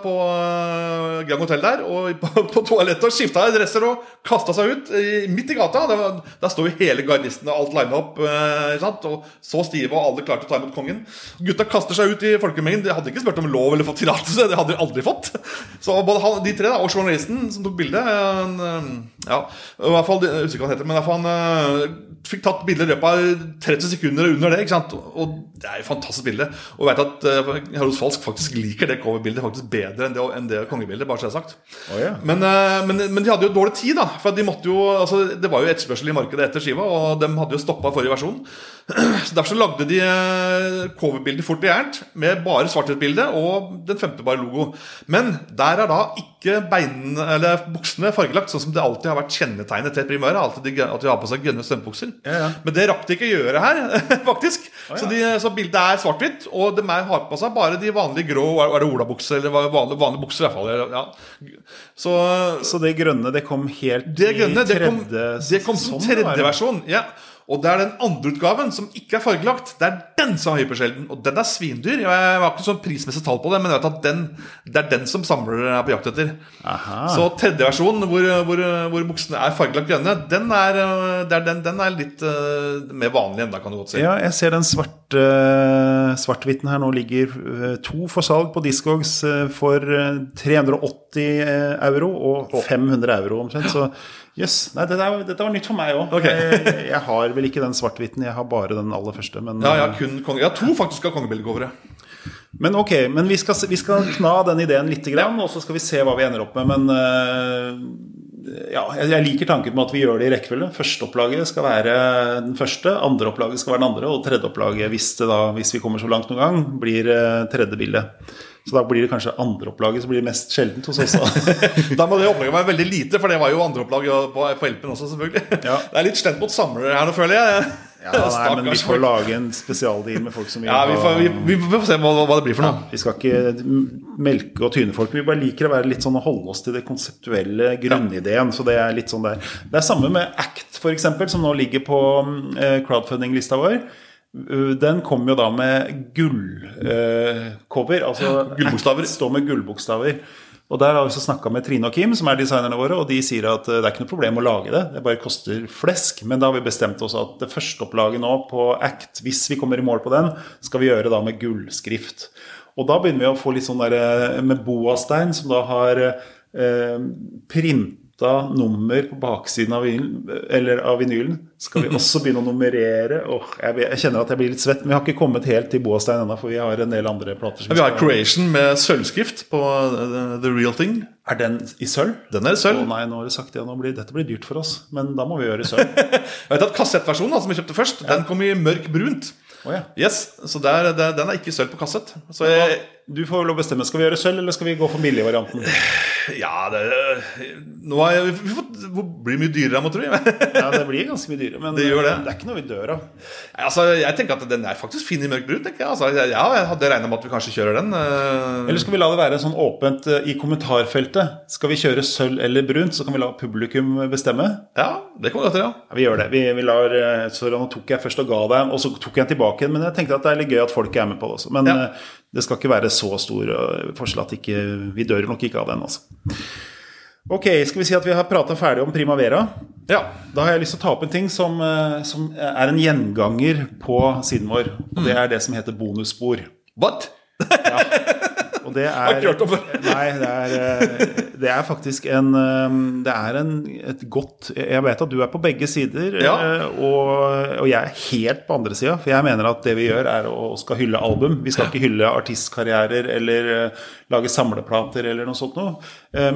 på eh, Grand Hotel der og på, på toalettet og skifta dresser og kasta seg ut midt i gata. Var, der sto jo hele gardisten og alt lina opp. eh? Og så stive, og alle klarte å ta imot kongen. Gutta kaster seg ut i folkemengden. De hadde ikke spurt om lov eller fått tillatelse. Det hadde de aldri fått. Så både de tre da, og journalisten som tok bildet en, eh, Ja, i hvert fall, jeg hva han heter, men fall han eh, fikk tatt bilde i løpet av 30 sekunder under det. ikke sant? Og det er jo fantastisk bilde. Og vet at Haros Falsk faktisk liker det coverbildet faktisk bedre enn det, enn det kongebildet. bare så jeg sagt. Oh, yeah. Men, eh, men, men de hadde jo dårlig tid, da. For de måtte jo, altså, det var jo etterspørsel i markedet etter skiva, og de hadde jo stoppa forrige versjon. Så Derfor så lagde de eh, coverbildet fort og gærent, med bare svart-hvitt-bilde og den femte bare logo. Men der er da ikke bein, eller buksene fargelagt, sånn som det alltid har vært kjennetegnet til primæret. Alltid de, at de har på seg grønne strømpebukser. Ja, ja. Men det rakk de ikke gjøre her, faktisk. ja. så, de, så bildet er svart-hvitt, og de er, har på seg bare de vanlige grå er det olabukser, eller vanlige, vanlige bukser, i hvert fall. Ja. Så Så det grønne det kom helt det grønne det kom, tredje det kom som sesong, tredje versjon. Ja. Og det er den andre utgaven, som ikke er fargelagt. Det er den som er hypersjelden. Og den er svindyr. Jeg har ikke sånn prismessig tall på det, men jeg vet at den, det er den som samlere er på jakt etter. Aha. Så tredje versjon, hvor, hvor, hvor buksene er fargelagt grønne, den er, er, den, den er litt uh, mer vanlig enda, kan du godt si. Ja, jeg ser den svart, uh, svart-hvitten her nå ligger uh, to for salg på Discogs eh, for eh, 380 euro og 500 euro omtrent. Så jøss. Nei, dette, er- dette var nytt for meg òg. Okay. jeg, jeg har vel ikke den svart-hviten, jeg har bare den aller første. Men, Ja, ja, kun konge. har to faktisk av kongebildecovere. men ok, men vi skal, vi skal kna den ideen litt, grann, og så skal vi se hva vi ender opp med. Men eh, ja, jeg, jeg liker tanken på at vi gjør det i rekkefølge. Førsteopplaget skal være den første, andreopplaget skal være den andre, og tredjeopplaget, hvis, det da, hvis vi kommer så langt noen gang, blir eh, tredje bildet. Så da blir det kanskje andreopplaget som blir mest sjeldent hos oss. da. Må det opplegget være veldig lite, for det var jo andreopplag på, på LP-en også, selvfølgelig. Ja. Det er litt slemt mot samlere her nå, føler jeg. Ja, nei, men vi får lage en spesialdeal med folk som Ja, vi får, vi, vi får se hva, hva det blir for noe. Vi skal ikke melke og tyne folk. Vi bare liker å være litt sånn å holde oss til det konseptuelle grunnideen. Så det er litt sånn der. Det er samme med Act, f.eks., som nå ligger på eh, crowdfunding-lista vår. Uh, Den kom jo da med gullcover. altså Gullbokstaver. Står med gullbokstaver. Og der har vi snakka med Trine og Kim, som er designerne våre, og de sier at uh, det er ikke noe problem å lage det. Det bare koster flesk. Men da har vi bestemt oss at det første opplaget nå på Act, hvis vi kommer i mål på den, skal vi gjøre da med gullskrift. Og da begynner vi å få litt sånn der eh, med boastein, som da har eh, printa nummer på baksiden av vinylen, eller av vinylen. Skal vi også begynne å nummerere? Åh, jeg, jeg kjenner at jeg blir litt svett, men vi har ikke kommet helt til boastein ennå, for vi har en del andre plater. som Vi har Creation med sølvskrift på uh, The Real Thing. Er den i sølv? Den er Å sølv. nei, nå har du sagt det. Blir, dette blir dyrt for oss. Men da må vi gjøre sølv. Jeg vet at Kassettversjonen, som vi kjøpte først, den kom i mørk brunt. Oh, ja. Yes, Så der, der, den er ikke sølv på kassett. Så jeg, Du får lov å bestemme. Skal vi gjøre sølv, eller skal vi gå for billigvarianten? Ja, det nå er, vi får, Det blir mye dyrere, må tro. Ja, det blir ganske mye dyrere, men Det det. det er ikke noe vi dør av. altså, jeg tenker at den er faktisk fin i mørk brun. tenker jeg altså, ja, jeg hadde regna med at vi kanskje kjører den. eh. Eller skal vi la det være sånn åpent eh, i kommentarfeltet? Skal vi kjøre sølv eller brunt, så kan vi la publikum bestemme? Ja, det kommer godt til, ja. Ja, vi gjør det. Vi, vi lar, eh, så nå tok jeg først og ga deg, og så tok jeg den tilbake igjen. Men jeg tenkte at det er litt gøy at folk er med på det også. Men Ja. Det skal ikke være så stor eh, forskjell at ikke, vi dør nok ikke av den. altså. Ok, skal vi si at vi har prata ferdig om Primavera? ja. Da har jeg lyst til å ta opp en ting som, eh, som er en gjenganger på siden vår. Og det er det som heter bonusspor. What? Og det er ikke hørt om det. Nei, det er, eh, det er faktisk en eh, Det er en, et godt Jeg vet at du er på begge sider, Ja. eh, og, og jeg er helt på andre sida. For jeg mener at det vi gjør, er å skal hylle album. Vi skal ikke hylle artistkarrierer eller lage samleplater eller noe sånt noe.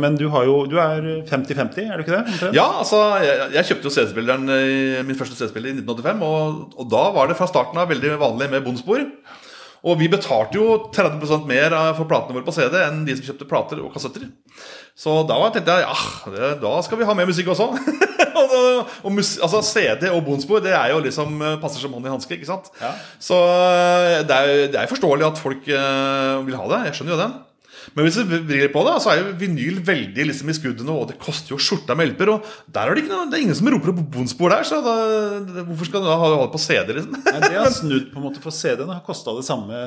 Men du har jo Du er 50-50, er du ikke det? Ja, altså, jeg, jeg kjøpte jo CD-spilleren min første CD-spiller i 1985, og, og da var det fra starten av veldig vanlig med bonusspor. Og vi betalte jo 30 mer for platene våre på CD enn de som kjøpte plater og kassetter. Så da tenkte jeg ja, det, da skal vi ha mer musikk også. og og mus, altså CD og bonusspor det er jo liksom eh, passer som hånd i hanske. ikke sant? Ja. Så eh, det er, det er forståelig at folk eh, vil ha det. Jeg skjønner jo det. Men hvis du vrir på det, så er jo vinyl veldig liksom i skuddene, og det koster jo skjorta med LP-er. Og der er det, ikke noe, det er ingen som roper på bonspor der, så da, hvorfor skal du ha det på CD, liksom? Nei, det har snudd på en måte for CD-en. har kosta det samme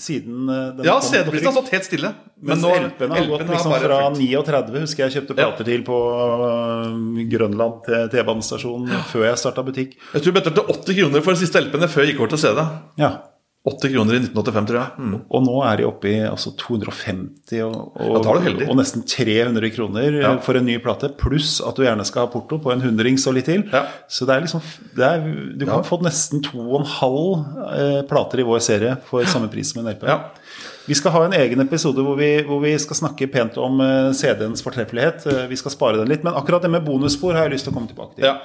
siden eh, den Ja, CD-prisen har stått helt stille. Mens nå- LP-en har gått liksom har fra økt. 39, husker jeg kjøpte plater til på øh, Grønland til T-banestasjonen før jeg starta butikk. Jeg tror jeg betalte 80 kroner for de siste LP-en før jeg gikk over til CD. Ja. 80 kroner i 1985, tror jeg. Mm. Og nå er de oppe i altså, 250 og, og, og nesten 300 kroner Ja. for en ny plate. Pluss at du gjerne skal ha porto på en hundrings og litt til. Ja. Så det er liksom det er, Du kan Ja. få nesten to og en halv eh, plater i vår serie for samme pris som en LP. Ja. Vi skal ha en egen episode hvor vi, hvor vi skal snakke pent om eh, CD-ens fortreffelighet. Eh, vi skal spare den litt, men akkurat det med bonusspor har jeg lyst til å komme tilbake til. Ja.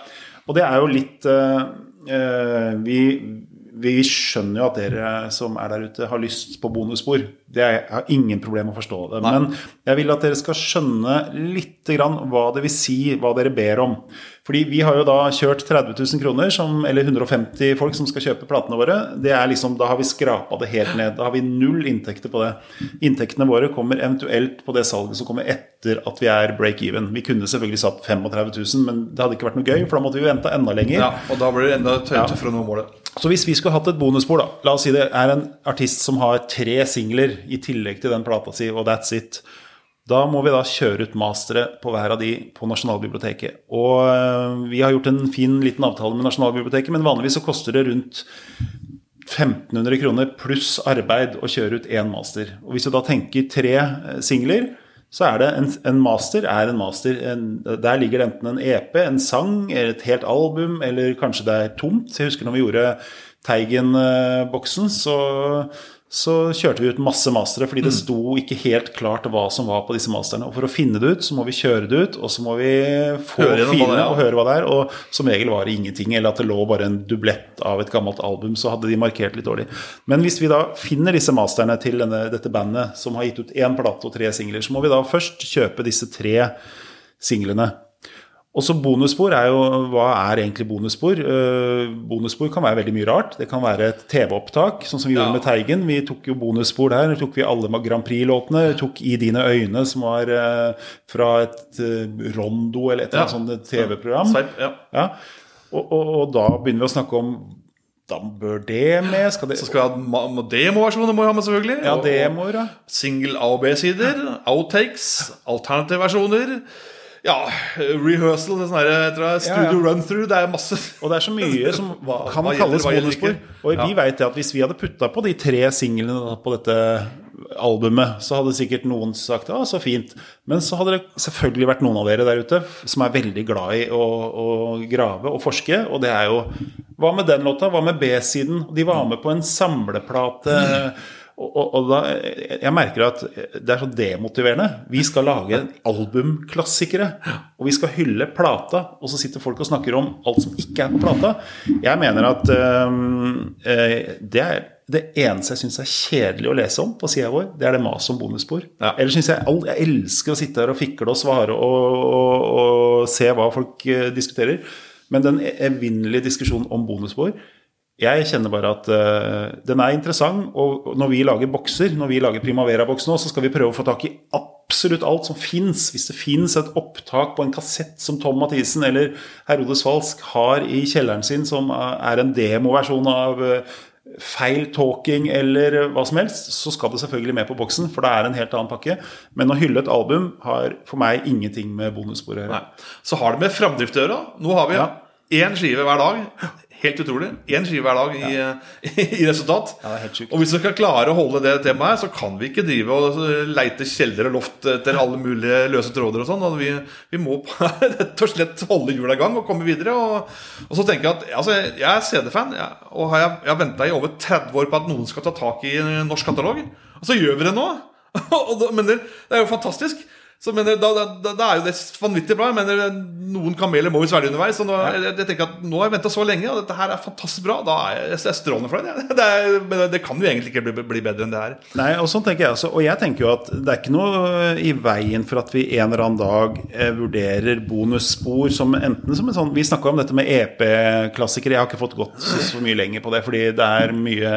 Og det er jo litt eh, eh, vi, vi skjønner jo at dere som er der ute, har lyst på bonusspor. Det er, jeg har ingen problem med å forstå det. Men jeg vil at dere skal skjønne litt grann hva det vil si, hva dere ber om. Fordi vi har jo da kjørt 30 000 kroner, som, eller 150 folk som skal kjøpe platene våre. Det er liksom, Da har vi skrapa det helt ned. Da har vi null inntekter på det. Inntektene våre kommer eventuelt på det salget som kommer etter at vi er break even. Vi kunne selvfølgelig satt 35 000, men det hadde ikke vært noe gøy, for da måtte vi vente enda lenger. Ja, og da blir det enda tø- tøffere å nå målet. Så hvis vi skulle hatt et bonusspor, da La oss si det er en artist som har tre singler i tillegg til den plata si, og that's it. Da må vi da kjøre ut mastere på hver av de på Nasjonalbiblioteket. Og øh, vi har gjort en fin liten avtale med Nasjonalbiblioteket, men vanligvis så koster det rundt 1500 kroner pluss arbeid å kjøre ut én master. Og hvis du da tenker tre eh, singler, så er det en, en master er en master. En, der ligger det enten en EP, en sang, et helt album, eller kanskje det er tomt. Jeg husker når vi gjorde Teigen-boksen, så, så kjørte vi ut masse mastere fordi det sto ikke helt klart hva som var på disse masterne. Og for å finne det ut, så må vi kjøre det ut, og så må vi få filene og høre hva det er. Og som regel var det ingenting, eller at det lå bare en dublett av et gammelt album, så hadde de markert litt dårlig. Men hvis vi da finner disse masterne til denne, dette bandet som har gitt ut én plate og tre singler, så må vi da først kjøpe disse tre singlene. Og så bonusspor er jo Hva er egentlig bonusspor? Uh, bonusspor kan være veldig mye rart. Det kan være et TV-opptak, sånn som vi gjorde med Teigen. Vi tok jo bonusspor der. tok vi alle Grand Prix-låtene. Tok I dine øyne, som var uh, fra et uh, Rondo eller et eller Ja. annet sånt TV-program. Ja. Ja. Og, og, og da begynner vi å snakke om Da bør det med? Skal det Så skal vi ha demoversjoner, må vi ha med selvfølgelig. Ja, demoer, ja. Single A og B-sider, outtakes, alternative versjoner. Ja, rehearsal, sånn her, studio Ja, ja. run-through. Det er masse Og det er så mye som kan hva kalles hva bonusspor. Og vi Ja. vet at hvis vi hadde putta på de tre singlene på dette albumet, så hadde sikkert noen sagt ja, så fint. Men så hadde det selvfølgelig vært noen av dere der ute som er veldig glad i å, å grave og forske, og det er jo Hva med den låta? Hva med B-siden? De var med på en samleplate. Og, og, og da, jeg merker at det er så demotiverende. Vi skal lage albumklassikere. Og vi skal hylle plata, og så sitter folk og snakker om alt som ikke er på plata. Jeg mener at eh, det er det eneste jeg syns er kjedelig å lese om på sida vår, det er det maset om bonusspor. Ja. Ellers syns jeg all, Jeg elsker å sitte her og fikle og svare og, og, og se hva folk eh, diskuterer. Men den evinnelige diskusjonen om bonusspor jeg kjenner bare at uh, den er interessant, og når vi lager bokser, når vi lager Primavera-boks nå, så skal vi prøve å få tak i absolutt alt som fins. Hvis det fins et opptak på en kassett som Tom Mathisen eller Herodes Falsk har i kjelleren sin, som er en demoversjon av uh, feil talking eller hva som helst, så skal det selvfølgelig med på boksen, for det er en helt annen pakke. Men å hylle et album har for meg ingenting med bonusspor å gjøre. Så har det med framdrift å gjøre. Nå har vi Ja. én skive hver dag. Helt utrolig. Én skive hver dag i, i resultat. Ja, det er helt sjukt. Og hvis vi skal klare å holde det temaet her, så kan vi ikke drive og leite kjeller og loft etter alle mulige løse tråder og sånn. Vi, vi må rett og slett holde hjula i gang og komme videre. Og, og så tenker jeg at altså, jeg er CD-fan, og har jeg, jeg har venta i over 30 år på at noen skal ta tak i norsk katalog. Og så gjør vi det nå! Men det, det er jo fantastisk. Så mener, da, da, da, da er jo det vanvittig bra. Jeg mener, Noen kameler må jo svelge underveis. Så nå, jeg, jeg tenker at Nå har jeg venta så lenge, og dette her er fantastisk bra. Da er jeg, jeg strålende fornøyd. Ja. Det, er- men det kan jo egentlig ikke bli, bli bedre enn det her. Nei, og sånn tenker jeg også. Og jeg tenker jo at det er ikke noe i veien for at vi en eller annen dag eh, vurderer bonusspor som enten som en sånn Vi snakka om dette med EP-klassikere. Jeg har ikke fått gått så, så mye lenger på det, fordi det er mye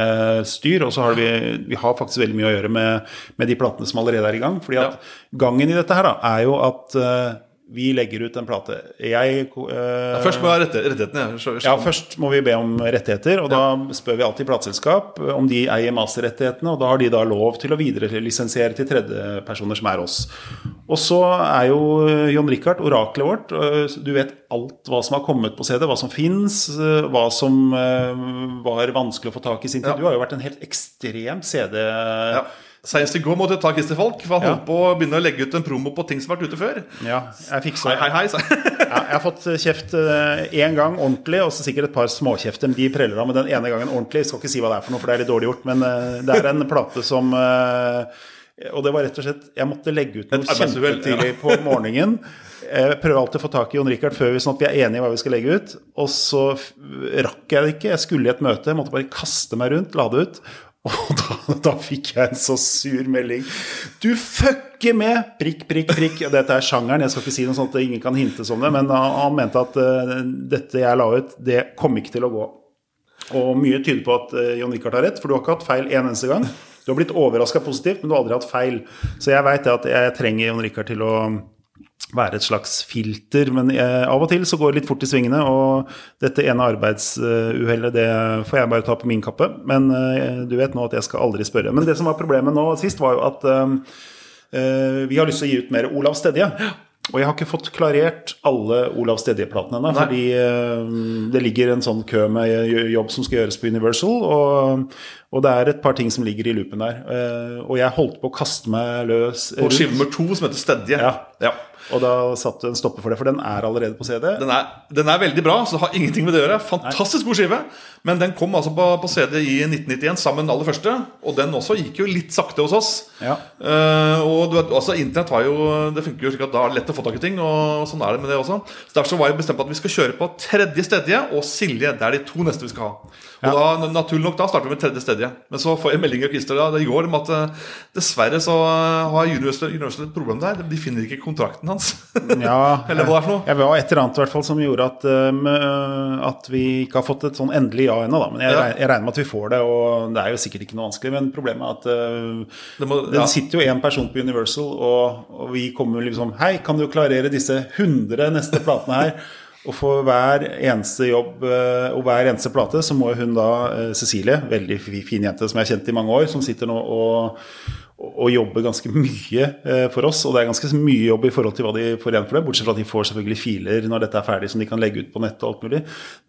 styr. Og så har vi, vi har faktisk veldig mye å gjøre med, med de platene som allerede er i gang. Fordi at gangen i dette her da, er jo at eh, vi legger ut en plate. Jeg eh, Først må vi ha rettighetene. Ja. Ja, først må vi be om rettigheter, og da spør vi alltid plateselskap om de eier masterrettighetene, og da har de da lov til å viderelisensiere til tredjepersoner som er oss. Og så er jo John Richard oraklet vårt. Du vet alt hva som har kommet på CD, hva som fins, hva som eh, var vanskelig å få tak i sin tid. Ja. Du har jo vært en helt ekstrem CD... Ja. Senest i går måtte jeg ta Christer Falk, for han Ja. holdt på å begynne å legge ut en promo på ting som har vært ute før. Ja, jeg fikk så Hei, hei, hei. Ja, jeg har fått kjeft én gang ordentlig, og så sikkert et par småkjefter. men De preller av med den ene gangen ordentlig. Jeg skal ikke si hva det er for noe, for det er litt dårlig gjort. Men eh, det er en plate som eh, Og det var rett og slett Jeg måtte legge ut noe kjempetidlig ja. på morgenen. Jeg prøver alltid å få tak i Jon Rikard før vi sånn at vi er enige i hva vi skal legge ut. Og så rakk jeg det ikke. Jeg skulle i et møte, jeg måtte bare kaste meg rundt, la det ut. Og da, da fikk jeg en så sur melding. Du fucker med! Prikk, prikk, prikk. Dette er sjangeren, jeg skal ikke si noe sånt at ingen kan hintes om det, men han mente at uh, dette jeg la ut, det kom ikke til å gå. Og mye tyder på at uh, Jon Richard har rett, for du har ikke hatt feil en eneste gang. Du har blitt overraska positivt, men du har aldri hatt feil. Så jeg veit at jeg trenger Jon Richard til å være et slags filter. Men jeg, av og til så går det litt fort i svingene, og dette ene arbeidsuhellet det får jeg bare ta på min kappe. Men uh, du vet nå at jeg skal aldri spørre. Men det som var problemet nå sist, var jo at uh, uh, vi har lyst til å gi ut mer Olav Stedje. Og jeg har ikke fått klarert alle Olav Stedje-platene ennå. Fordi det ligger en sånn kø med jobb som skal gjøres på Universal. Og, og det er et par ting som ligger i loopen der. Og jeg holdt på å kaste meg løs. På skive nummer to, som heter Stedje. Ja. ja. Og da satte du en stopper for det, for den er allerede på CD. Den er, den er, veldig bra, så det har ingenting med det å gjøre. Fantastisk god skive. Men den kom altså på, på, CD i 1991 sammen med den aller første. Og den også gikk jo litt sakte hos oss. Ja. Uh, og du vet, altså Internett har jo Det funker jo slik at da er det lett å få tak i ting. Og sånn er det med det også. Så Derfor så var jeg bestemt på at vi skal kjøre på tredje stedje og Silje. Det er de to neste vi skal ha. Og da, naturlig nok da starter vi med tredje stedje. Men så får jeg melding av Christer da, i går om at uh, dessverre så har Universal, Universal et problem der. De finner ikke kontrakten hans. ja, eller hva det er for noe. Jeg var et eller annet i hvert fall som gjorde at, uh, at vi ikke har fått et sånn endelig ja ennå. Men jeg, ja. jeg, regner med at vi får det, og det er jo sikkert ikke noe vanskelig. Men problemet er at uh, det, må, det sitter jo én person på Universal, og, og vi kommer liksom Hei, kan du klarere disse 100 neste platene her? Og for hver eneste jobb og hver eneste plate, så må hun da, Cecilie, veldig fin jente som jeg har kjent i mange år, som sitter nå og og jobber ganske mye eh, for oss. Og det er ganske mye jobb i forhold til hva de får igjen for det. Bortsett fra at de får selvfølgelig filer når dette er ferdig som de kan legge ut på nettet og alt mulig.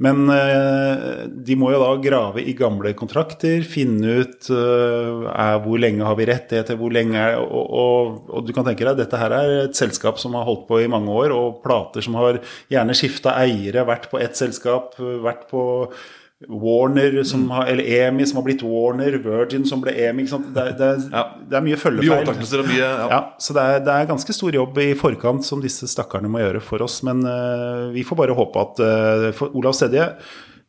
Men eh, de må jo da grave i gamle kontrakter, finne ut er, hvor lenge har vi rett til, hvor lenge er og, og, og, du kan tenke deg dette her er et selskap som har holdt på i mange år, og plater som har gjerne skifta eiere, vært på ett selskap, vært på Warner, som har, eller EMI som har blitt Warner, Virgin som ble EMI. Det, det, ja. det, er mye følgefeil. Mye ja. ja. så det er, det er, ganske stor jobb i forkant som disse stakkarene må gjøre for oss. Men uh, vi får bare håpe at uh, For Olav Stedje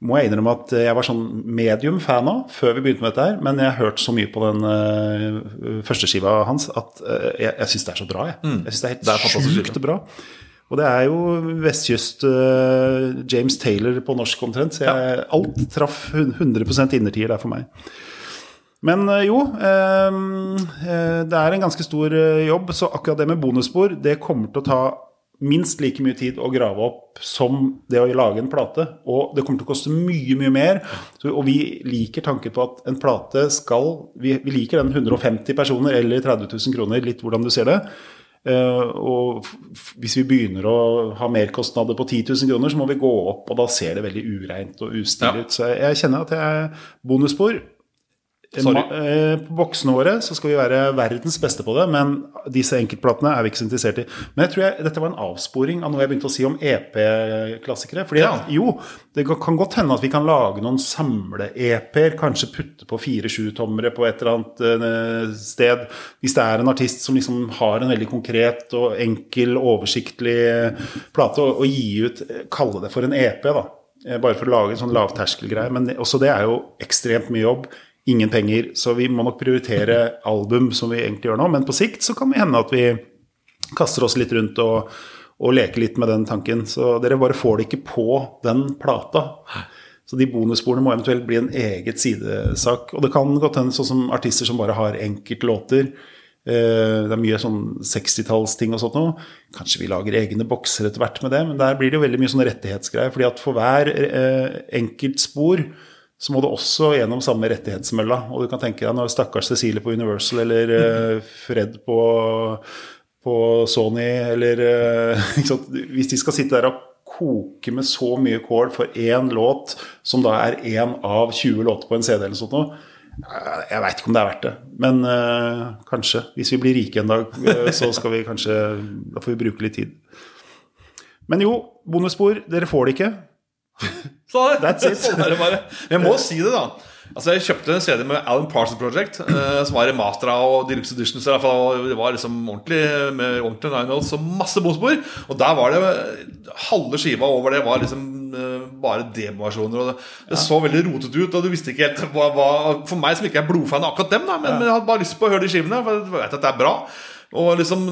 må jeg innrømme at jeg var sånn medium fan av før vi begynte med dette her. Men jeg har hørt så mye på den uh, første skiva hans at jeg, jeg syns det er så bra. Jeg, mm. jeg syns det er helt sjukt bra. Og det er jo vestkyst uh, James Taylor på norsk omtrent. Så jeg, ja. alt traff 100% innertier der for meg. Men uh, jo, uh, det er en ganske stor jobb. Så akkurat det med bonusspor, det kommer til å ta minst like mye tid å grave opp som det å lage en plate. Og det kommer til å koste mye, mye mer. Så, og vi liker tanken på at en plate skal Vi, vi liker den 150 personer eller 30 000 kroner, litt hvordan du ser det. Uh, og hvis vi begynner å ha merkostnader på 10 000 kroner, så må vi gå opp, og da ser det veldig ureint og ustilig ut. Ja. Så jeg, kjenner at jeg bonusspor. Eh, på boksene våre så skal vi være verdens beste på det, men disse enkeltplatene er vi ikke så interessert i. Men jeg tror jeg, dette var en avsporing av noe jeg begynte å si om EP-klassikere. fordi ja. jo, det kan godt hende at vi kan lage noen samle-EP-er, kanskje putte på fire-sju-tommere på et eller annet uh, sted. Hvis det er en artist som liksom har en veldig konkret og enkel, oversiktlig plate, og, og gi ut Kalle det for en EP, da. Bare for å lage en sånn lavterskelgreie. Men også det er jo ekstremt mye jobb ingen penger. Så vi må nok prioritere album, som vi egentlig gjør nå. Men på sikt så kan det hende at vi kaster oss litt rundt og, og leker litt med den tanken. Så dere bare får det ikke på den plata. Så de bonussporene må eventuelt bli en eget sidesak. Og det kan godt hende sånn som artister som bare har enkeltlåter. Eh, det er mye sånn 60-tallsting og sånt noe. Kanskje vi lager egne bokser etter hvert med det, men der blir det jo veldig mye sånn rettighetsgreier. fordi at for hver eh, enkeltspor så må du også gjennom samme rettighetsmølla. Og du kan tenke deg når stakkars Cecilie på Universal eller uh, Fred på, på, Sony eller uh, Hvis de skal sitte der og koke med så mye kål for én låt, som da er én av 20 låter på en CD eller sånt noe, jeg veit ikke om det er verdt det. Men uh, kanskje. Hvis vi blir rike en dag, så skal vi kanskje Da får vi bruke litt tid. Men jo, bonusspor. Dere får det ikke. Sånn, er det bare. Jeg må si det, da. Altså Jeg kjøpte en CD med Alan Parsons Project, eh, som var remastera og deluxe editions. I det var liksom ordentlig med ordentlig nine og masse bonusbord. Og der var det halve skiva over det var liksom eh, bare demoversjoner. Det, Det, ja. så veldig rotete ut, og du visste ikke helt hva, hva For meg som ikke er blodfan av akkurat dem, da, men, men jeg hadde bare lyst på å høre de skivene, for jeg vet at det er bra. Og liksom,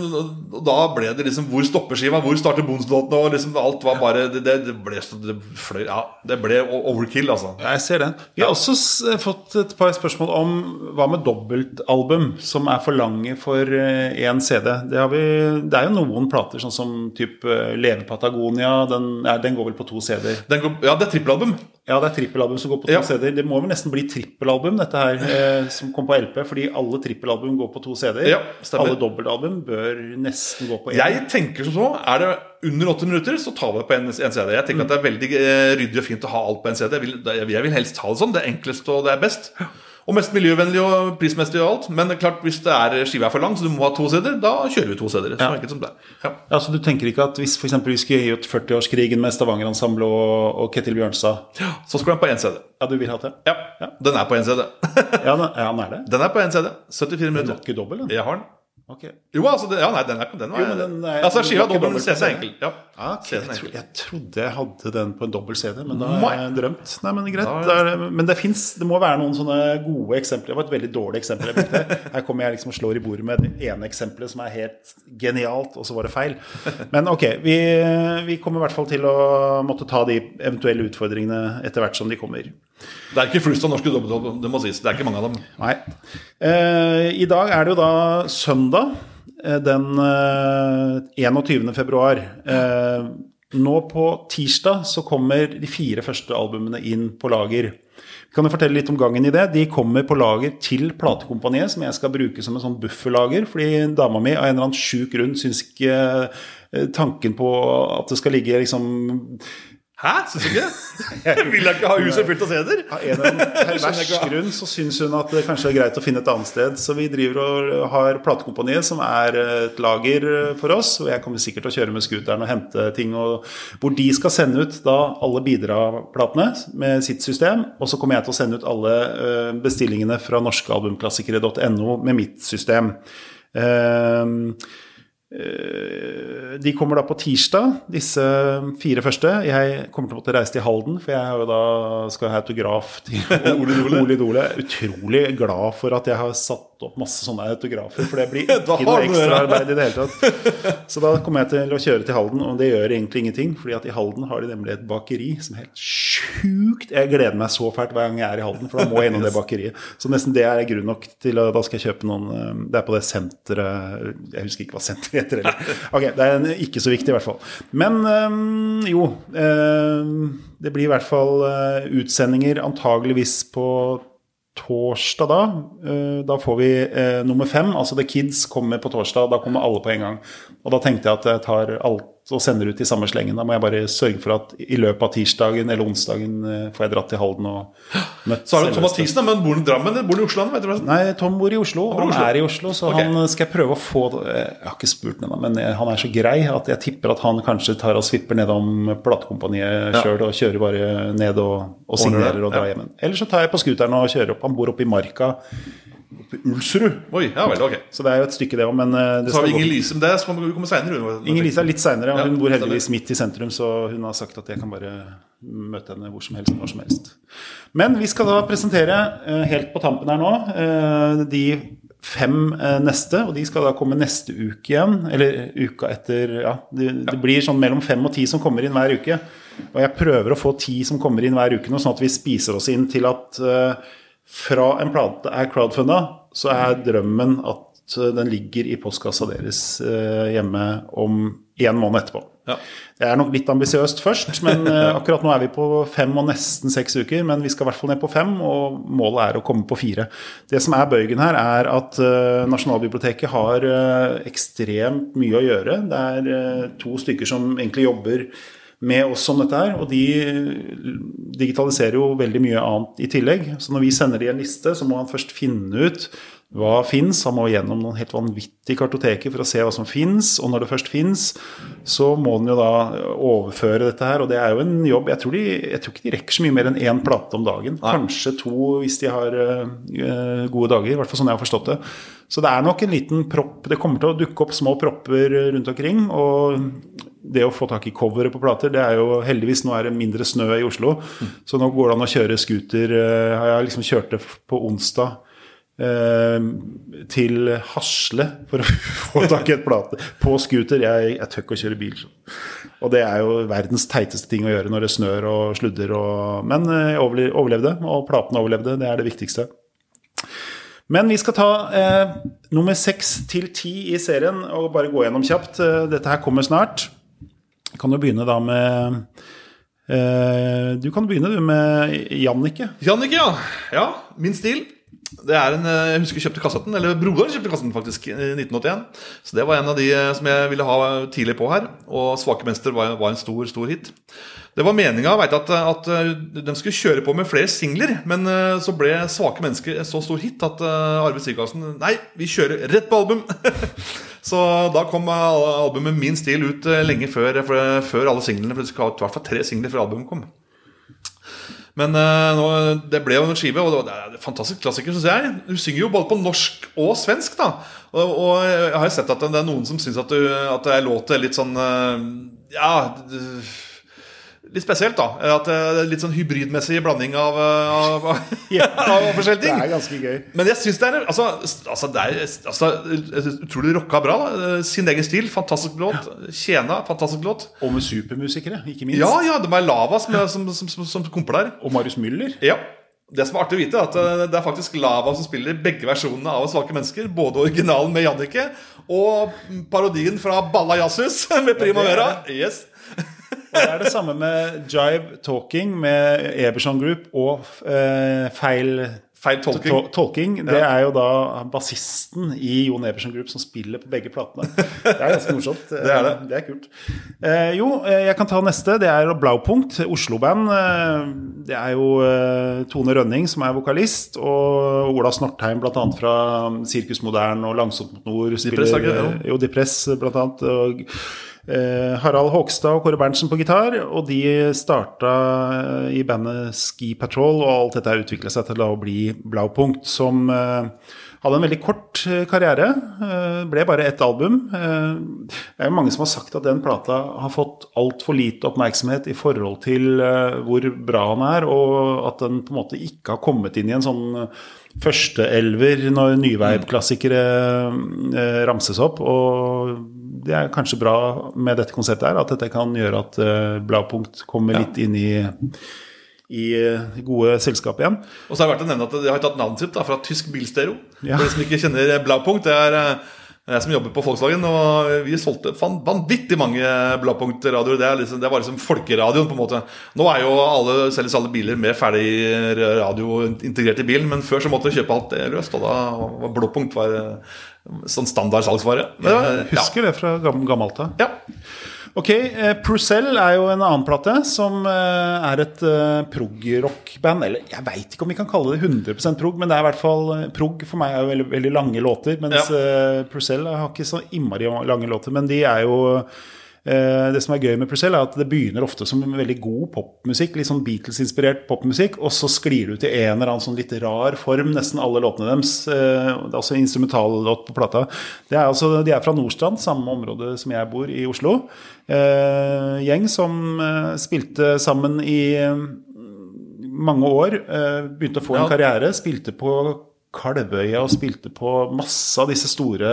og da ble det liksom Hvor stopper skiva? Hvor starter Bondeslåtene? Og liksom alt var bare Det, det, ble det fløy Ja, det ble overkill, altså. Jeg ser den. Vi har også fått et par spørsmål om hva med dobbeltalbum, som er for lange for én CD. Det, har vi, det er jo noen plater, sånn som typ eh, Leve Patagonia. Den, den går vel på to CD-er. Ja, det er trippelalbum. Ja, det er trippelalbum som går på to Ja. CD-er. Det må vel nesten bli trippelalbum, dette her, eh, som kom på LP, fordi alle trippelalbum går på to CD-er. Ja, alle dobbeltalbum bør nesten gå på én. Jeg tenker som så Er det under åtte minutter, så tar vi det på en, en CD. Jeg tenker at det er veldig eh, ryddig og fint å ha alt på en CD. Jeg vil, jeg vil helst ha det sånn. Det er enklest og det er best. Og mest miljøvennlig og prismessig og alt. Men klart, hvis det er skiva er for lang, så du må ha to CD-er, da kjører vi to CD-er. Så Ja. enkelt som det. Ja. Ja, så du tenker ikke at hvis for vi skulle gi ut 40-årskrigen med Stavanger-ensemblet og, og Ketil Bjørnstad Så skal den på én CD. Ja, du vil ha det? Ja, Den er på én CD. Ja, den, ja, den er det. Den er på én CD. 74 Den minutter. var ikke dobbel, den. Jeg har den. Okay. Jo, altså, det, ja, nei, den er den var, Jo, men den er- Altså, skiva dobbel, CD er enkel. Ja. Ja, ok. CD er jeg, tro, jeg trodde jeg hadde den på en dobbel CD, men da har jeg drømt. Nei, Men greit. Da- er det, men det fins Det må være noen sånne gode eksempler. Det var et veldig dårlig eksempel. Her kommer jeg liksom og slår i bordet med det ene eksempelet som er helt genialt, og så var det feil. Men ok, vi, vi kommer i hvert fall til å måtte ta de eventuelle utfordringene etter hvert som de kommer. Det er ikke flust av norske dobbeltalbum, det må sies. Det er ikke mange av dem. Nei. Eh, I dag er det jo da søndag den eh, 21. februar. Eh, nå på tirsdag så kommer de fire første albumene inn på lager. Kan jo fortelle litt om gangen i det. De kommer på lager til platekompaniet, som jeg skal bruke som en sånn bufferlager, fordi dama mi av en eller annen sjuk grunn syns ikke eh, tanken på at det skal ligge liksom Hæ? Syns du ikke? Vil jeg ikke ha huset fullt av CD-er? Av en eller annen pervers grunn så syns hun at det kanskje er greit å finne et annet sted. Så vi driver og har platekompaniet, som er et lager for oss. Og jeg kommer sikkert til å kjøre med scooteren og hente ting. Og, hvor de skal sende ut da alle bidragplatene med sitt system. Og så kommer jeg til å sende ut alle eh, bestillingene fra norskealbumklassikere.no med mitt system. Eh, De kommer da på tirsdag, disse fire første. Jeg kommer til å måtte reise til Halden, for jeg da skal ha autograf til Ole Dole. Utrolig glad for at jeg har satt opp masse sånne autografer, for det blir ikke noe ekstraarbeid ekstra arbeid i det hele tatt. Så da kommer jeg til å kjøre til Halden, og det gjør egentlig ingenting, fordi at i Halden har de nemlig et bakeri som er helt sjukt Jeg gleder meg så fælt hver gang jeg er i Halden, for da må jeg innom det bakeriet. Så nesten det er grunn nok til å Da skal jeg kjøpe noen eh, Det er på det senteret Jeg husker ikke hva senteret heter heller. Ok, det er ikke så viktig i hvert fall. Men øhm, jo Øhm, Det blir i hvert fall eh, utsendinger antageligvis på torsdag da. Eh, Da får vi eh, nummer fem, altså The Kids, kommer på torsdag. Da kommer alle på en gang. Og da tenkte jeg at jeg tar alt og sender ut i samme slengen. Da må jeg bare sørge for at i løpet av tirsdagen eller onsdagen eh, får jeg dratt til Halden og møtt Så har du Thomas Mathisen, men bor han i Drammen eller bor han i Oslo? Vet du? Nei, Tom bor i Oslo. Han, Han Oslo. er i Oslo, så okay. han skal jeg prøve å få Jeg har ikke spurt ham men han er så grei at jeg tipper at han kanskje tar og svipper nedom platekompaniet Ja. sjøl og kjører bare ned og, og signerer og drar ja. hjem. Eller så tar jeg på scooteren og kjører opp. Han bor oppe i Marka. Ulsrud. Oi, ja vel, ok. Så det er jo et stykke, det òg, eh, Så har vi Inger Lise, men det skal vi komme seinere. Inger Lise er litt seinere, hun bor heldigvis midt i sentrum, så hun har sagt at jeg kan bare møte henne hvor som helst, når som helst. Men vi skal da presentere, eh, helt på tampen her nå, eh, de fem neste, og de skal da komme neste uke igjen. Eller uka etter Ja, det, det blir sånn mellom fem og ti som kommer inn hver uke. Og jeg prøver å få ti som kommer inn hver uke nå, sånn at vi spiser oss inn til at fra en plate er crowdfunda, så er drømmen at eh, den ligger i postkassa deres eh, hjemme om én måned etterpå. Ja. Det er nok litt ambisiøst først, men eh, akkurat nå er vi på fem og nesten seks uker. Men vi skal i hvert fall ned på fem, og målet er å komme på fire. Det som er bøygen her, er at Nasjonalbiblioteket har ekstremt mye å gjøre. Det er to stykker som egentlig jobber med oss om dette her, og de digitaliserer jo veldig mye annet i tillegg. Så når vi sender de en liste, så må han først finne ut hva fins. Han må gjennom noen helt vanvittige kartoteker for å se hva som fins. Og når det først fins, så må den jo da overføre dette her. Og det er jo en jobb Jeg tror, de, jeg tror ikke de rekker så mye mer enn én plate om dagen. Kanskje to hvis de har øh, gode dager. I hvert fall sånn jeg har forstått det. Så det er nok en liten propp. Det kommer til å dukke opp små propper rundt omkring. Og det å få tak i coveret på plater, det er jo heldigvis Nå er det mindre snø i Oslo, så nå går det an å kjøre scooter. eh, Jeg liksom kjørte på onsdag eh, til Hasle for å få tak i et plate på scooter. Jeg, jeg tør ikke å kjøre bil. Og det er jo verdens teiteste ting å gjøre når det snør og sludder. Og, men eh, jeg overlevde, og platene overlevde. Det er det viktigste. Men vi skal ta eh, nummer seks til ti i serien og bare gå gjennom kjapt. Eh, Dette her kommer snart. Kan du begynne da med eh, Du kan begynne du med Jannicke. Jannicke, ja. ja. Min stil. Det er en, eh, Jeg husker jeg kjøpte kassetten, eller broderen kjøpte kassetten faktisk i 1981. Så det var en av de eh, som jeg ville ha tidlig på her. Og 'Svake mester' var, var en stor stor hit. Det var meninga at, at eh, de skulle kjøre på med flere singler, men eh, så ble 'Svake mennesker' en så stor hit at eh, Arve Sigardsen Nei, vi kjører rett på album! så da kom eh, albumet Min stil ut eh, lenge før, før alle singlene. For det skal ha i hvert fall tre singler før albumet kom. Men eh, nå, det ble jo en skive, og det er en fantastisk klassiker, syns jeg. Du synger jo både på norsk og svensk, da. Og, og jeg har jo sett at det er noen som syns at, du, at det låter litt sånn eh, Ja Litt spesielt, da. At det er litt sånn hybridmessig blanding av, eh, av, av forskjellige Det ting. er ganske gøy. Men jeg syns det er altså, altså, det er altså, utrolig rocka bra. Da. Sin egen stil. Fantastisk låt. Tjena, fantastisk låt. Og med supermusikere, ikke minst. Ja, ja, det var Lava som, som, som, som, som komper der. Og Marius Müller. Ja. Det som er artig å vite, er at eh, det er faktisk Lava som spiller begge versjonene av Svake mennesker. Både originalen med Jannicke og parodien fra Balla Jazzhus med Primavera. Yes. Det er det samme med Jive Talking med Eberson Group og eh, Feil Feil tolking. to- tolking. Det er jo da bassisten i Jon Eberson Group som spiller på begge platene. Det er ganske morsomt. Det er det. Det er kult. Eh, jo, eh, jeg kan ta neste. Det er Blaupunkt, Oslo-band. Eh, det er jo eh, Tone Rønning som er vokalist, og Ola Snortheim bl.a. fra Sirkus Modern og Langsomt mot nord. Depress, er ikke jo, Depress bl.a. Og Harald Håkstad og Kåre Berntsen på gitar. Og de starta eh, i bandet Ski Patrol, og alt dette utvikla seg til å bli Blaupunkt, som eh, hadde en veldig kort eh, karriere. eh, Ble bare ett album. Eh, Det er jo mange som har sagt at den plata har fått altfor lite oppmerksomhet i forhold til eh, hvor bra han er, og at den på en måte ikke har kommet inn i en sånn førsteelver når nyveib-klassikere eh, ramses opp. Og det er kanskje bra med dette konseptet her, at dette kan gjøre at eh, Bladpunkt kommer litt inn i, i eh, gode selskap igjen. Og så har det vært å nevne at de har tatt navnet sitt da, fra tysk bilstereo. Ja. For de som ikke kjenner Bladpunkt, det er eh, jeg som jobber på Volkswagen, og vi solgte vanvittig mange Blaupunkt-radioer. Det, liksom, det var liksom folkeradioen, på en måte. Nå er jo alle, selges alle biler med ferdig radio integrert i bilen, men før så måtte du kjøpe alt løst, og da var Blåpunkt var eh, sånn standard salgsvare. Men, Jeg ja. husker det fra gammelt av. Ja. Ok, eh, Prucell er jo en annen plate som eh, er et eh, prog-rock-band. Eller jeg veit ikke om vi kan kalle det 100 prog, men det er i hvert fall eh, prog for meg er jo veldig, veldig lange låter. Mens Ja. eh, Prucell har ikke så innmari lange låter, men de er jo det som er gøy med Prucell, er at det begynner ofte som en veldig god popmusikk. Litt sånn Beatles-inspirert popmusikk, og så sklir det ut i en eller annen sånn litt rar form, nesten alle låtene deres. Eh, også instrumentallåt på plata. Det er altså, de er fra Nordstrand, samme område som jeg bor i Oslo. Eh, gjeng som eh, spilte sammen i eh, mange år. Eh, begynte å få en karriere. Spilte på Kalvøya og spilte på masse av disse store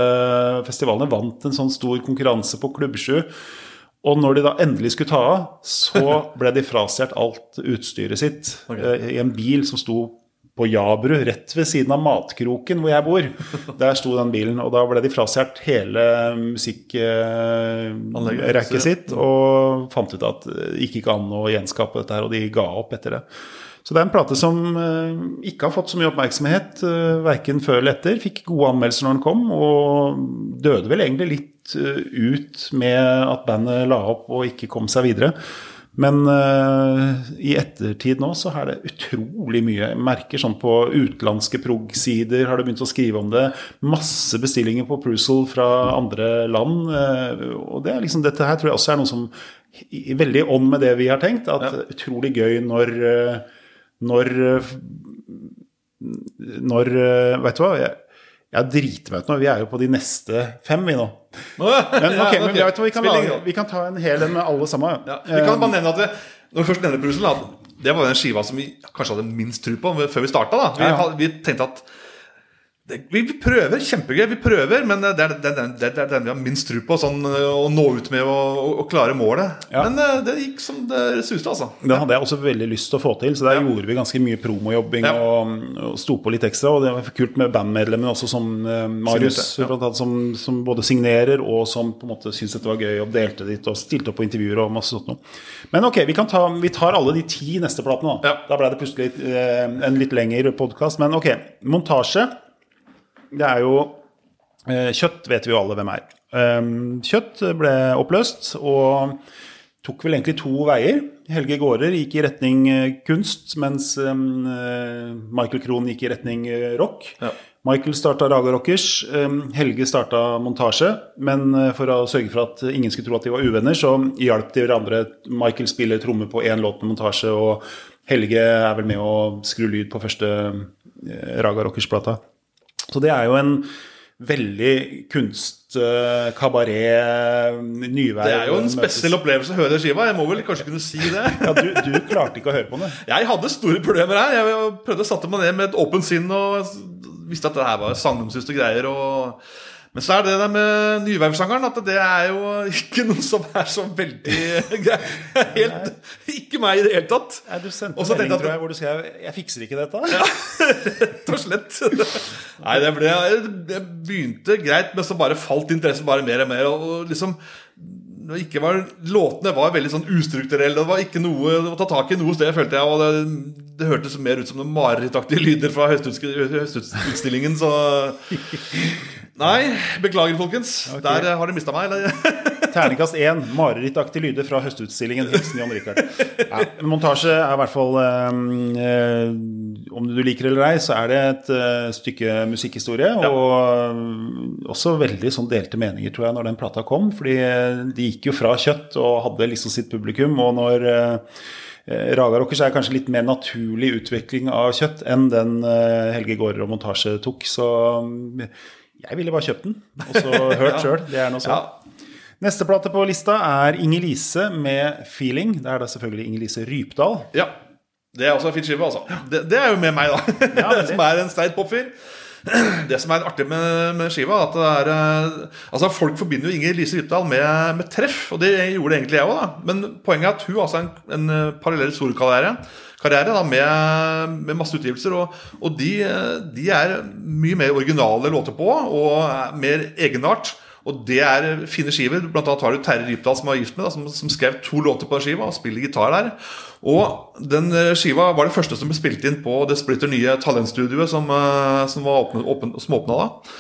festivalene. Vant en sånn stor konkurranse på Klubbsju. Og når de da endelig skulle ta av, så ble de frastjålet alt utstyret sitt eh, i en bil som sto på Jabru, rett ved siden av matkroken hvor jeg bor. Der sto den bilen, og da ble de frastjålet hele Anlegget, musikkrekket sitt og fant ut at det gikk ikke an å gjenskape dette her, og de ga opp etter det. Så det er en plate som eh, ikke har fått så mye oppmerksomhet, uh, verken før eller etter. Fikk gode anmeldelser når den kom, og døde vel egentlig litt eh, ut med at bandet la opp og ikke kom seg videre. Men uh, i ettertid nå så er det utrolig mye. Jeg merker sånn på utenlandske prog-sider har du begynt å skrive om det. Masse bestillinger på Prusel fra andre land. Uh, og det er liksom, dette her tror jeg også er noe som i, i veldig ånd med det vi har tenkt. At Ja. utrolig gøy når eh, når eh, når eh, Vet du hva? Jeg, jeg driter meg ut nå. Vi er jo på de neste fem, vi nå. Men, Ja, ok, men vet du, vi, kan lage, vi kan ta en hel en med alle sammen. Ja, vi kan bare nevne at det, Når vi først nevner Brussel, da, det var den skiva som vi kanskje hadde minst tro på før vi starta. Vi, vi tenkte at vi, vi prøver, kjempegøy, vi prøver, men det er den, det er den vi har minst tro på. Sånn å nå ut med å, klare målet. Ja. Men eh, det gikk som det suste, altså. Det hadde jeg også veldig lyst til å få til, så der Ja. gjorde vi ganske mye promojobbing Ja. og, og sto på litt ekstra. Og det var kult med bandmedlemmene også, som eh, Marius, annet, som, som både signerer og som på en måte syntes dette var gøy og delte ditt og stilte opp på intervjuer og masse sånt noe. Men ok, vi, kan ta, vi tar alle de ti neste platene. Da, Ja. da ble det plutselig eh, en litt lengre podkast. Men ok, montasje. Det er jo eh, Kjøtt vet vi jo alle hvem er. Um, kjøtt ble oppløst og tok vel egentlig to veier. Helge Gårder gikk i retning eh, kunst, mens um, eh, Michael Krohn gikk i retning rock. Ja. Michael starta Raga Rockers, um, Helge starta montasje. Men for å sørge for at ingen skulle tro at de var uvenner, så hjalp de hverandre. Michael spiller tromme på én låt med montasje, og Helge er vel med å skru lyd på første Raga Rockers-plata. Så det er jo en veldig kunst, eh, kabaret, nyvær Det er jo en spesiell opplevelse å høre den skiva. Jeg må vel kanskje kunne si det. Ja, du, du klarte ikke å høre på den. Jeg hadde store problemer her. Jeg prøvde å satte meg ned med et åpent sinn og visste at det her var sagnomsuste greier. Og... Men så er det det med nyvervsangeren at det er jo ikke noe som er så veldig. Helt Ikke meg i det hele tatt. Nei, du sendte en melding, at- tror jeg, hvor du skrev 'Jeg fikser ikke dette'. Rett og slett. Nei, det, ble, det begynte greit, men så bare falt interessen bare mer og mer. Og liksom ikke var, Låtene var veldig sånn ustrukturelle. Det var ikke noe å ta tak i noe sted, følte jeg. Og det, det hørtes mer ut som noen marerittaktige lyder fra høstutstillingen. Så Nei, beklager, folkens. Okay. Der eh, har de mista meg. Terningkast én, marerittaktige lyder fra høstutstillingen. Hilsen Jan Rikard. Ja, montasje er i hvert fall eh, Om du liker det eller ei, så er det et eh, stykke musikkhistorie. Og eh, også veldig sånn delte meninger, tror jeg, når den plata kom. Fordi de gikk jo fra kjøtt og hadde liksom sitt publikum. Og når Raga Rockers er kanskje litt mer naturlig utvikling av kjøtt enn den Helge Gårder og montasje tok. Så jeg ville bare kjøpt den, og så hørt Ja. sjøl. Det er noe sånt. Ja. Neste plate på lista er Inger-Lise med 'Feeling'. Det er da selvfølgelig Inger-Lise Rypdal. Ja. Det er også en fin skive, altså. Det, det er jo med meg, da. Ja, det som er en streit popfyr. Det som er artig med, med skiva, at det er eh, Altså Folk forbinder jo Inger Lise Rypdal med, med treff, og det gjorde egentlig jeg òg. Men poenget er at hun har altså en, en eh, parallell solokarriere karriere da, med, med masse utgivelser. Og, og de, de er mye mer originale låter på, og er mer egenart. Og det er fine skiver. Blant annet har du Terje Rypdal som var gift med, da, som, som skrev to låter på den skiva og spiller gitar der. Og den eh, skiva var det første som ble spilt inn på det splitter nye talentstudioet som, eh, som, var åpnet, som åpna da.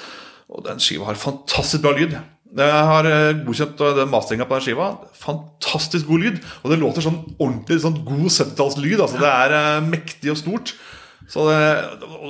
Og den skiva har fantastisk bra lyd. Jeg har eh, godkjent eh, den masteringa på den skiva. Fantastisk god lyd. Og det låter sånn ordentlig sånn god 70-tallslyd. Altså, det er eh, mektig og stort. Så det,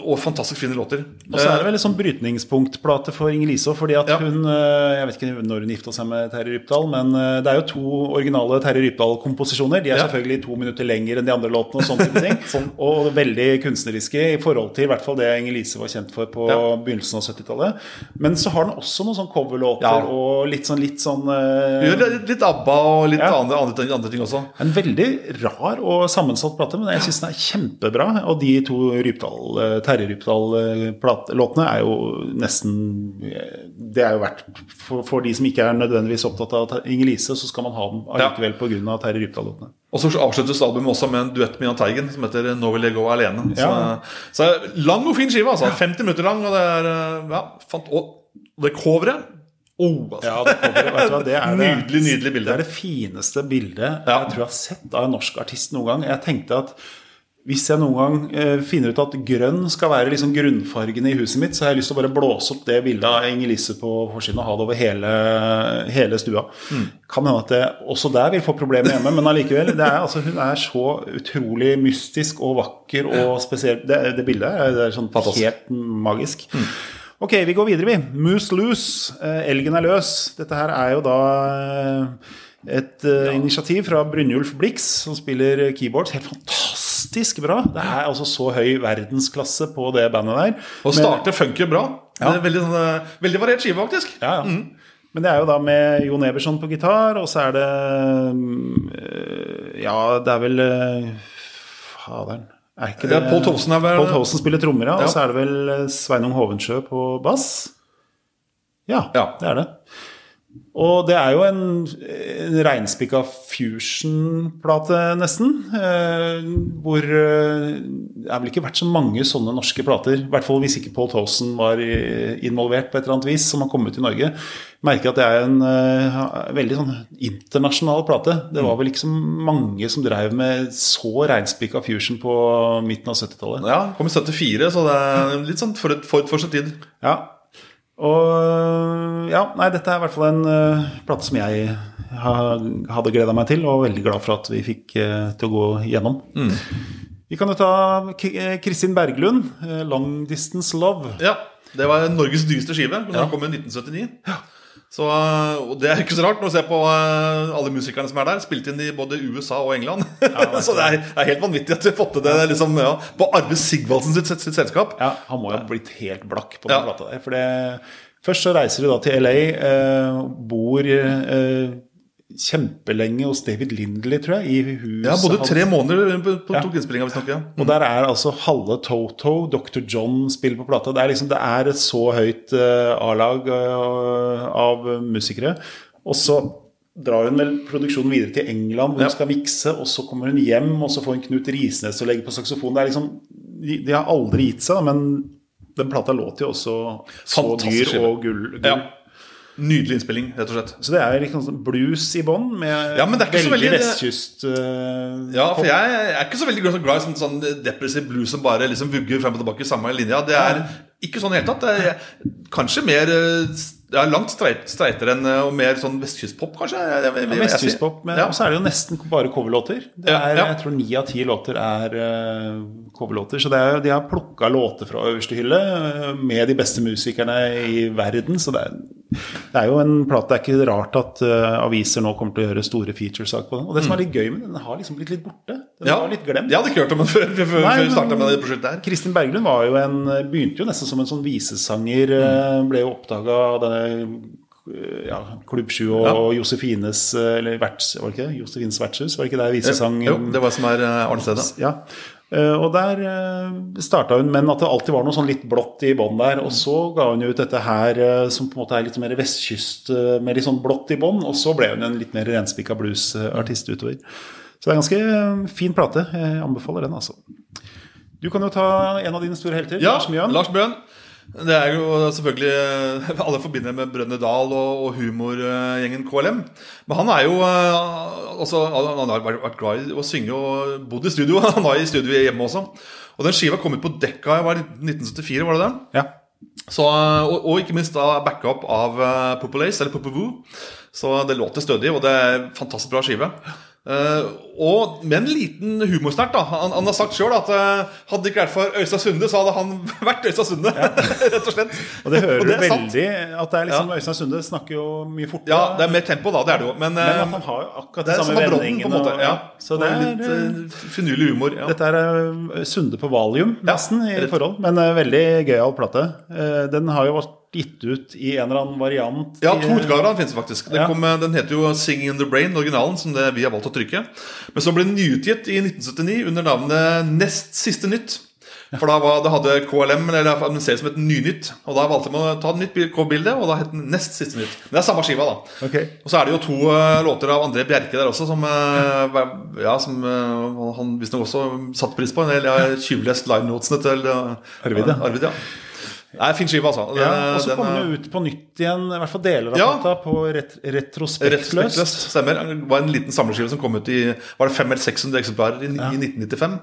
og fantastisk fine låter. Og så er det vel en sånn brytningspunktplate for Inger-Lise òg, fordi at Ja. hun eh, Jeg vet ikke når hun gifta seg med Terje Rypdal, men eh, det er jo to originale Terje Rypdal-komposisjoner. De er Ja. selvfølgelig to minutter lenger enn de andre låtene, og sånne ting. Sånn. Og veldig kunstneriske i forhold til i hvert fall det Inger-Lise var kjent for på Ja. begynnelsen av 70-tallet. Men så har den også noen sånn coverlåter og litt sånn, litt sånn eh, Gjør litt, ABBA og litt andre, andre, ting- andre ting også. En veldig rar og sammensatt plate, men jeg syns den er kjempebra. Og de to Rypdal, eh, Terje Rypdal-låtene er jo nesten eh, Det er jo verdt for, for de som ikke er nødvendigvis opptatt av Inger-Lise, så skal man ha dem allikevel pga. Terje Rypdal-låtene. Og så avsluttes albumet også med en duett med Jahn Teigen som heter 'Nå vil jeg gå alene'. Ja. Så, så lang og fin skive. altså 50 minutter lang. Og det er eh, ja, fant, Og det coveret oh, altså. Ja, det, kommer, du det er det, Nydelig, nydelig bilde. Det er det fineste bildet Ja. jeg tror jeg har sett av en norsk artist noen gang. Jeg tenkte at hvis jeg noen gang eh, finner ut at grønn skal være liksom grunnfargen i huset mitt, så har jeg lyst til å bare blåse opp det bildet av Inger-Lise på forsiden og ha det over hele, hele stua. Mm. Kan hende at jeg også der vil få problemer hjemme, men allikevel. Altså, hun er så utrolig mystisk og vakker og spesiell. Det, det bildet er, det er sånn helt magisk. Mm. Ok, vi går videre, vi. Moose loose. Eh, elgen er løs. Dette her er jo da eh, et eh, initiativ fra Brynjulf Blix, som spiller keyboards. Helt fantastisk fantastisk bra. Det er altså så høy verdensklasse på det bandet der. Og starter funker bra. Ja. Det er veldig, sånn, eh, veldig variert skive, faktisk. Ja, ja. Men det er jo da med Jon Eberson på gitar, og så er det mm, Ja, det er vel eh, Faderen. Er ikke Det ja, Paul Thomsen er vel- Pål Thomsen spiller trommer, ja. Og så er det vel eh, Sveinung Hovensjø på bass. Ja, Ja. det er det. Og det er jo en, en reinspikka fusion-plate, nesten. Eh, hvor eh, Det har vel ikke vært så mange sånne norske plater. I hvert fall hvis ikke Paul Towson var involvert på et eller annet vis, som har kommet til Norge. Merker at det er en eh, veldig sånn internasjonal plate. Det var vel ikke så mange som drev med så reinspikka fusion på midten av 70-tallet. Ja, kom i 74, så det er litt sånn forut for, for sin tid. Ja. Og ja, nei, dette er i hvert fall en uh, plate som jeg ha, hadde gleda meg til, og veldig glad for at vi fikk uh, til å gå gjennom. Vi kan jo ta K Kristin Berglund, uh, 'Long Distance Love'. Ja, Det var Norges dyreste skive. men Ja. Den kom i 1979. Så, og det er ikke så rart når du ser på eh, alle musikerne som er der. Spilt inn i både USA og England. så det er, det er helt vanvittig at vi har fått til det liksom, ja, på Arve Sigvaldsen sitt, sitt, sitt selskap. Ja, Han må jo ha blitt helt blakk på den Ja. plata der. For det, først så reiser du da til LA, eh, bor eh, kjempelenge hos David Lindley, tror jeg, i huset Ja, Både tre måneder på, på Ja. tok innspillinga, visstnok. Ja. Og der er altså halve Toto, Dr. John spiller på plata. Det er liksom, det er et så høyt uh, A-lag uh, av musikere. Og så drar hun vel produksjonen videre til England, hvor Ja. hun skal mikse. Og så kommer hun hjem, og så får hun Knut Risnes til å legge på saksofon. Det er liksom, de, de har aldri gitt seg, men den plata låter jo også så Fantastisk dyr og gull. gull. Ja. Nydelig innspilling, rett og slett. Så det er liksom sånn blues i bånn, med Ja, men det er ikke så veldig veldig- vestkyst uh, Ja, for jeg, jeg er ikke så veldig glad i sånn, sånn depressiv blues som bare liksom vugger frem og tilbake i samme linja. Det er ikke sånn i det hele tatt. Det er kanskje mer eh, ja, langt streit, streitere enn eh, og mer sånn vestkystpop, kanskje. Jeg, jeg, Ja, Vestkystpop, men Ja. så er det jo nesten bare coverlåter. Det er, ja. Jeg tror ni av ti låter er uh, coverlåter. Så det er, de har plukka låter fra øverste hylle med de beste musikerne i verden. Så det er, det er jo en plate Det er ikke rart at uh, aviser nå kommer til å gjøre store featuresaker på den. Og det som er litt gøy med den, den har liksom blitt litt borte. Den Ja, var litt glemt. Jeg hadde ikke hørt om den før, Nei, vi men- starta med det prosjektet her. Kristin Berglund var jo en, begynte jo nesten som en sånn visesanger. Mm. Ble jo oppdaga av denne eh, ja, Klubb 7 og, Ja. Josefines eh, Eller verts, var det ikke det? Josefines vertshus? Var det ikke der visesang Jo, det var som er Arnestedet. Ja. Eh, Og der uh, starta hun, men at det alltid var noe sånn litt blått i bånn der. Og så ga hun ut dette her eh, som på en måte er litt mer vestkyst, eh, med litt sånn blått i bånn. Og så ble hun en litt mer renspikka bluesartist utover. Så det er en ganske eh, fin plate. Jeg anbefaler den, altså. Du kan jo ta en av dine store helter, Ja, Lars Mjøen. Lars Mjøen. Det er jo selvfølgelig eh, Alle forbinder med Brønne Dahl og, og humorgjengen KLM. Men han er jo eh, altså, Han har vært, glad i å synge og bodd i studio. Han var i studio hjemme også. Og den skiva kom ut på Dekka i 1974, var det det? Ja. Så, og, og ikke minst da backup av Popolace Populace, eller Popovoo. Så det låter stødig, og det er en fantastisk bra skive. Eh, og med en liten humorsnert. da Han, han har sagt sjøl at uh, hadde det ikke vært for Øystein Sunde, så hadde han vært Øystein Sunde. rett og slett. Og det hører Og du det sant. veldig at det er liksom Øystein Sunde snakker jo mye fortere. Ja, det er mer tempo, da. Det er det jo. Men, men eh, han har jo akkurat det de samme vendingene. og- Ja. Så det er litt uh, finurlig humor. Ja. Dette er eh, Sunde på valium, nesten, i forhold. Men uh, veldig gøyal plate. Uh, Den har jo vært gitt ut i en eller annen variant. Ja, to utgaver av den finnes faktisk. Den, Ja. kom, eh, den heter jo 'Singing in the Brain', originalen, som det vi har valgt å trykke. Men så ble den nyutgitt i 1979 under navnet Nest siste nytt. For da var, det hadde KLM eller administrert som et Nynytt. Og da valgte man å ta et nytt bil- coverbilde, og da het den Nest siste nytt. Men det er samme skiva, da. Okay. Og så er det jo to uh, låter av André Bjerke der også, som, uh, ja, som uh, han visstnok også satte pris på. Jeg har tjuvlest livenotene til Arvid, ja. Arvid, ja. Er fin skive, altså. Den, Ja, og så kom den jo ut på nytt igjen, i hvert fall deler av Ja. plata, på ret retrospektløst. retrospektløst. stemmer. Det var en liten samleskive som kom ut i Var det 500 eller 600 eksemplarer i, i 1995.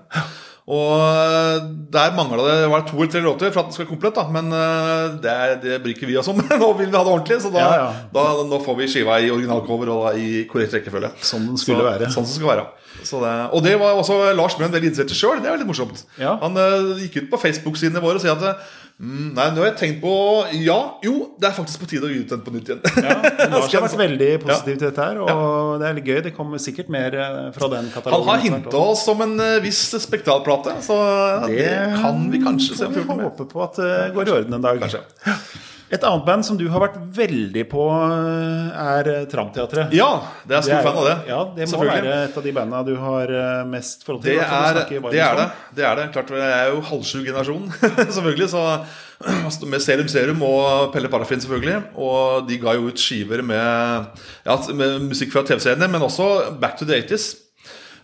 Og eh, der mangla det var det to eller tre låter for at den skal komplett. da Men eh, det, det bryr ikke vi oss om. Nå vil vi ha det ordentlig, så da, Ja, ja. da nå får vi skiva i originalcover og i korrekt rekkefølge. Sånn den skulle så, være. Sånn som skal være. Så det, og det var også Lars Mjøen veldig interessert i sjøl. Det er veldig morsomt. Ja. Han uh, gikk ut på Facebook-sidene våre og sa at Mm, nei, nå har jeg tenkt på Ja, jo, det er faktisk på tide å gi ut den på nytt igjen. Ja, Lars har vært veldig positiv til dette her, og det er litt gøy. Det kommer sikkert mer eh, fra den katalogen. Han har hinta oss om en eh, viss spektralplate, så det, kan vi kanskje se om vi 14 med. håpe på at det går i orden en dag. Kanskje. Et annet band som du har vært veldig på, eh, er eh, Tramteatret. Ja, det er stor fan av det. Ja, det må være et av de bandene du har eh, mest forhold til. Det i hvert er, det er det. det er det. Klart, Jeg er jo halvsju generasjon, selvfølgelig. Så med Serum Serum og Pelle Parafin, selvfølgelig. Og de ga jo ut skiver med, ja, med musikk fra TV-seriene, men også Back to the 80s.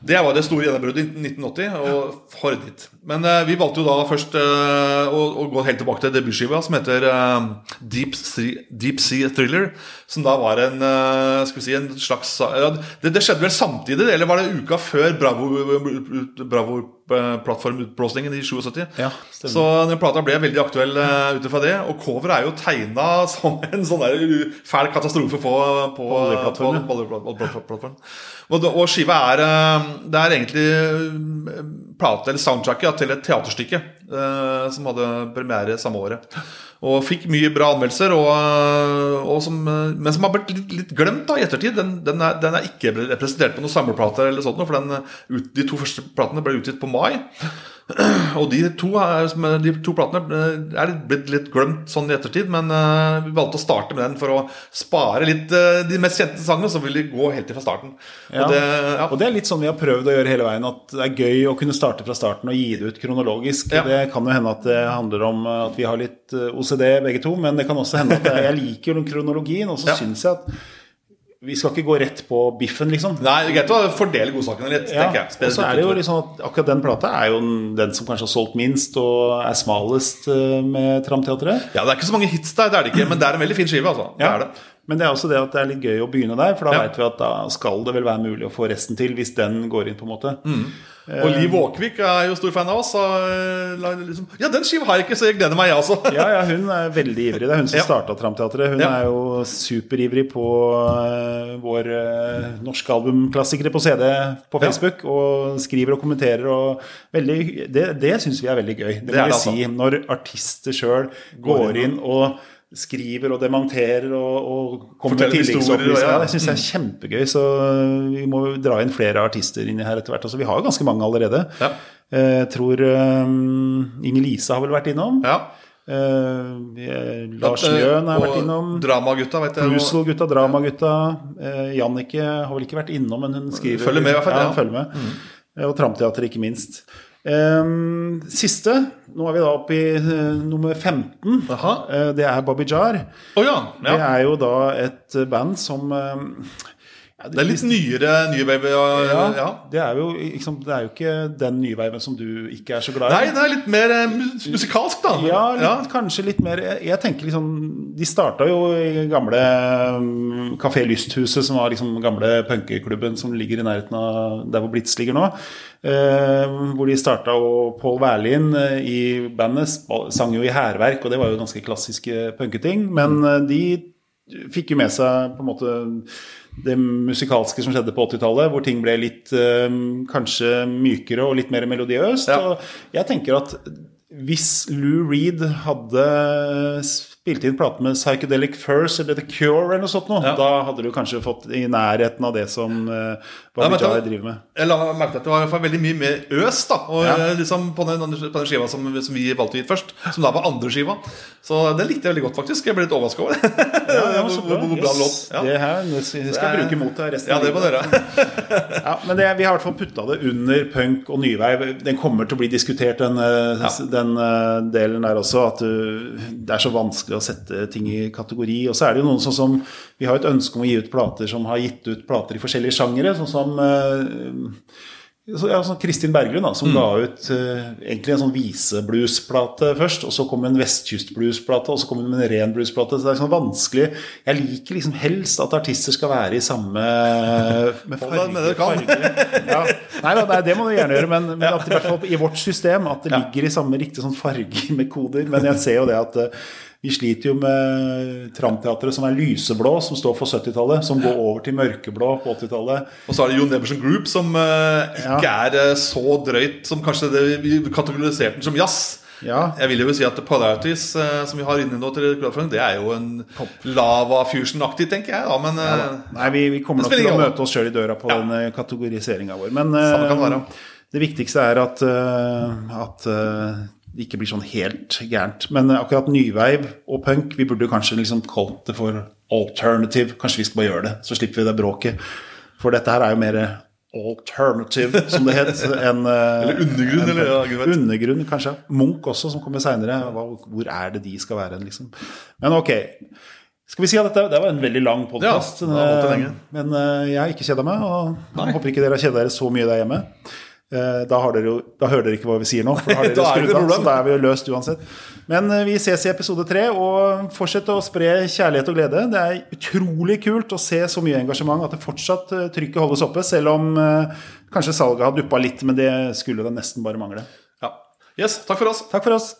Det var det store gjennombruddet i 1980, og for dit. Men eh, vi valgte jo da først eh, å, å gå helt tilbake til debutskiva, som heter eh, Deep, sea, Deep Sea Thriller. Som da var en eh, si, en slags ja, det, det skjedde vel samtidig, eller var det uka før Bravo-plattformutblåsningen i 77? Ja, så den plata ble veldig aktuell uh, ut ifra det. Og coveret er jo tegna som en sånn der fæl katastrofe på, på, på, på- på. Og, og skiva er eh, Det er egentlig eh, plate eller soundtracket til et teaterstykke eh, som hadde premiere samme året. Og fikk mye bra anmeldelser, og, eh, og som, eh, men som har blitt litt, litt glemt da i ettertid. Den, den, er, den er ikke representert på noen samleplater, eller sånt, for den, eh, ut, de to første platene ble utgitt på mai. Og de to, de to platene eh, er blitt litt glemt sånn i ettertid, men eh, vi valgte å starte med den for å spare litt eh, de mest kjente sangene, så vil de gå helt til fra starten. Ja. Og det, ja. Og det er litt sånn vi har prøvd å gjøre hele veien, at det er gøy å kunne starte fra starten og gi det ut kronologisk. Ja. Det kan jo hende at det handler om at vi har litt OCD begge to, men det kan også hende at jeg liker kronologien, og så Ja. syns jeg at vi skal ikke gå rett på biffen, liksom. Nei, det er greit å fordele godsakene litt, Ja, tenker jeg. og så er det jo liksom at akkurat den plata er jo den som kanskje har solgt minst og er smalest eh, med Tramteatret. Ja, Det er ikke så mange hits der, det er det ikke, men det er en veldig fin skive. altså. Det er det. Men det er også det at det er litt gøy å begynne der, for da Ja. vet vi at da skal det vel være mulig å få resten til, hvis den går inn, på en måte. Mm. Og Liv Åkvik er jo stor fan av oss. Eh, liksom, ja, den skiva har jeg ikke, så jeg gleder meg, jeg også. Ja, ja, hun er veldig ivrig. Det er hun som Ja. starta Tramteatret. Hun Ja. er jo superivrig på uh, vår uh, norske albumklassikere på CD på. Facebook. Og skriver og kommenterer. Og veldig, det det syns vi er veldig gøy. Det, Det må vi det, si. Når artister sjøl Går går inn og skriver og demonterer og, og kommer med tilleggsopplysninger. ja. Det syns jeg er kjempegøy. Så vi må dra inn flere artister inn her etter hvert. Altså, vi har jo ganske mange allerede. Ja. Eh, Jeg tror um, Inger Lise har vel vært innom. Ja. Uh, Lars Eh, Mjøen har og vært innom. Dramagutta, vet jeg. Cruisel-gutta, Dramagutta. Uh, Jannicke har vel ikke vært innom, men hun skriver Følger med i hvert fall, Ja, ja. Mm. følger med. Eh, Og Tramteater, ikke minst. Um, siste, nå er vi da oppe i uh, nummer 15. Aha. Eh, det er Bobby Jar. Å ja. Det er jo da et band som eh, ja, Det er litt nyere nye wave. Ja, ja. Det, er jo, liksom, det er jo ikke den nye nyveiven som du ikke er så glad i. Nei, det er litt mer eh, mus- musikalsk, da. Ja, litt, kanskje litt mer Jeg, jeg tenker liksom De starta jo i gamle um, Kafé Lysthuset, som var liksom gamle punkeklubben som ligger i nærheten av der hvor Blitz ligger nå. Uh, hvor de starta, og Pål Værlien uh, i bandet sang jo i hærverk, og det var jo ganske klassiske punketing. Men uh, de fikk jo med seg på en måte det musikalske som skjedde på 80-tallet, hvor ting ble litt eh, kanskje mykere og litt mer melodiøst. Ja. Og jeg tenker at hvis Lou Reed hadde spilt inn plate med Psychedelic Furs eller The Cure eller noe sånt noe, Ja. da hadde du kanskje fått i nærheten av det som uh, Ja, Bobby da- driver med. Jeg la merke til at det var i hvert fall veldig mye mer øs da og Ja. eh, liksom på den, på den skiva som, som vi valgte gi først. Som da var andre skiva. Så det likte jeg veldig godt, faktisk. Jeg ble litt overraska over det. Ja, så hvor, hvor, hvor bra Yes. låt. Ja. Det her det skal jeg Det bruke mot deg resten ja, av det må dere. Ja, men det, vi har i hvert fall putta det under punk og nyveiv. Den kommer til å bli diskutert, den, eh, den eh, delen der også. At du, det er så vanskelig å sette ting i kategori. Og så er det jo noen sånn som Vi har et ønske om å gi ut plater som har gitt ut plater i forskjellige sjangere. Sånn som eh, så, ja, sånn Kristin Berglund, da, som ga ut eh, egentlig en sånn visebluesplate først. Og så kom en vestkystbluesplate, og så kom hun med en ren bluesplate. Så det er sånn vanskelig Jeg liker liksom helst at artister skal være i samme med Hold deg med det farge. Ja. Nei, da, nei, det må du gjerne gjøre, men, men at i hvert fall i vårt system at det ligger i samme riktig sånn koder. Men jeg ser jo det at eh, vi sliter jo med Tramteatret som er lyseblå, som står for 70-tallet, som går over til mørkeblå på 80-tallet. Og så er det Jon Neverson Group, som ikke ikke er eh, så drøyt som kanskje det, vi kategoriserte den som jazz. Ja. Jeg vil jo si at Polarities, eh, som vi har inne nå til det er jo en lava fusion-aktig, tenker jeg. da, men eh, Nei, vi, vi kommer nok til å møte oss sjøl i døra på Ja. den kategoriseringa vår. Men det eh, viktigste er at, eh, at eh, det ikke blir sånn helt gærent. Men akkurat nyveiv og punk, vi burde kanskje liksom kalt det for alternative. Kanskje vi skal bare gjøre det, så slipper vi det bråket. For dette her er jo mer alternative, som det het. enn, eh, Eller undergrunn, en, eller, ja. Undergrunn, kanskje. Munch også, som kommer seinere. Hvor er det de skal være, liksom. Men ok. Skal vi si at dette det var en veldig lang podkast. Ja, men eh, jeg har ikke kjeda meg, og Nei. håper ikke dere har kjeda dere så mye der hjemme. Eh, Da, jo, da hører dere ikke hva vi sier nå, for da har dere er skrudd av. Så da er vi jo løst uansett. Men eh, vi ses i episode tre, og fortsett å spre kjærlighet og glede. Det er utrolig kult å se så mye engasjement, at det fortsatt eh, trykket holdes oppe, selv om eh, kanskje salget har duppa litt, men det skulle det nesten bare mangle. ja. Yes, takk for oss. Takk for oss.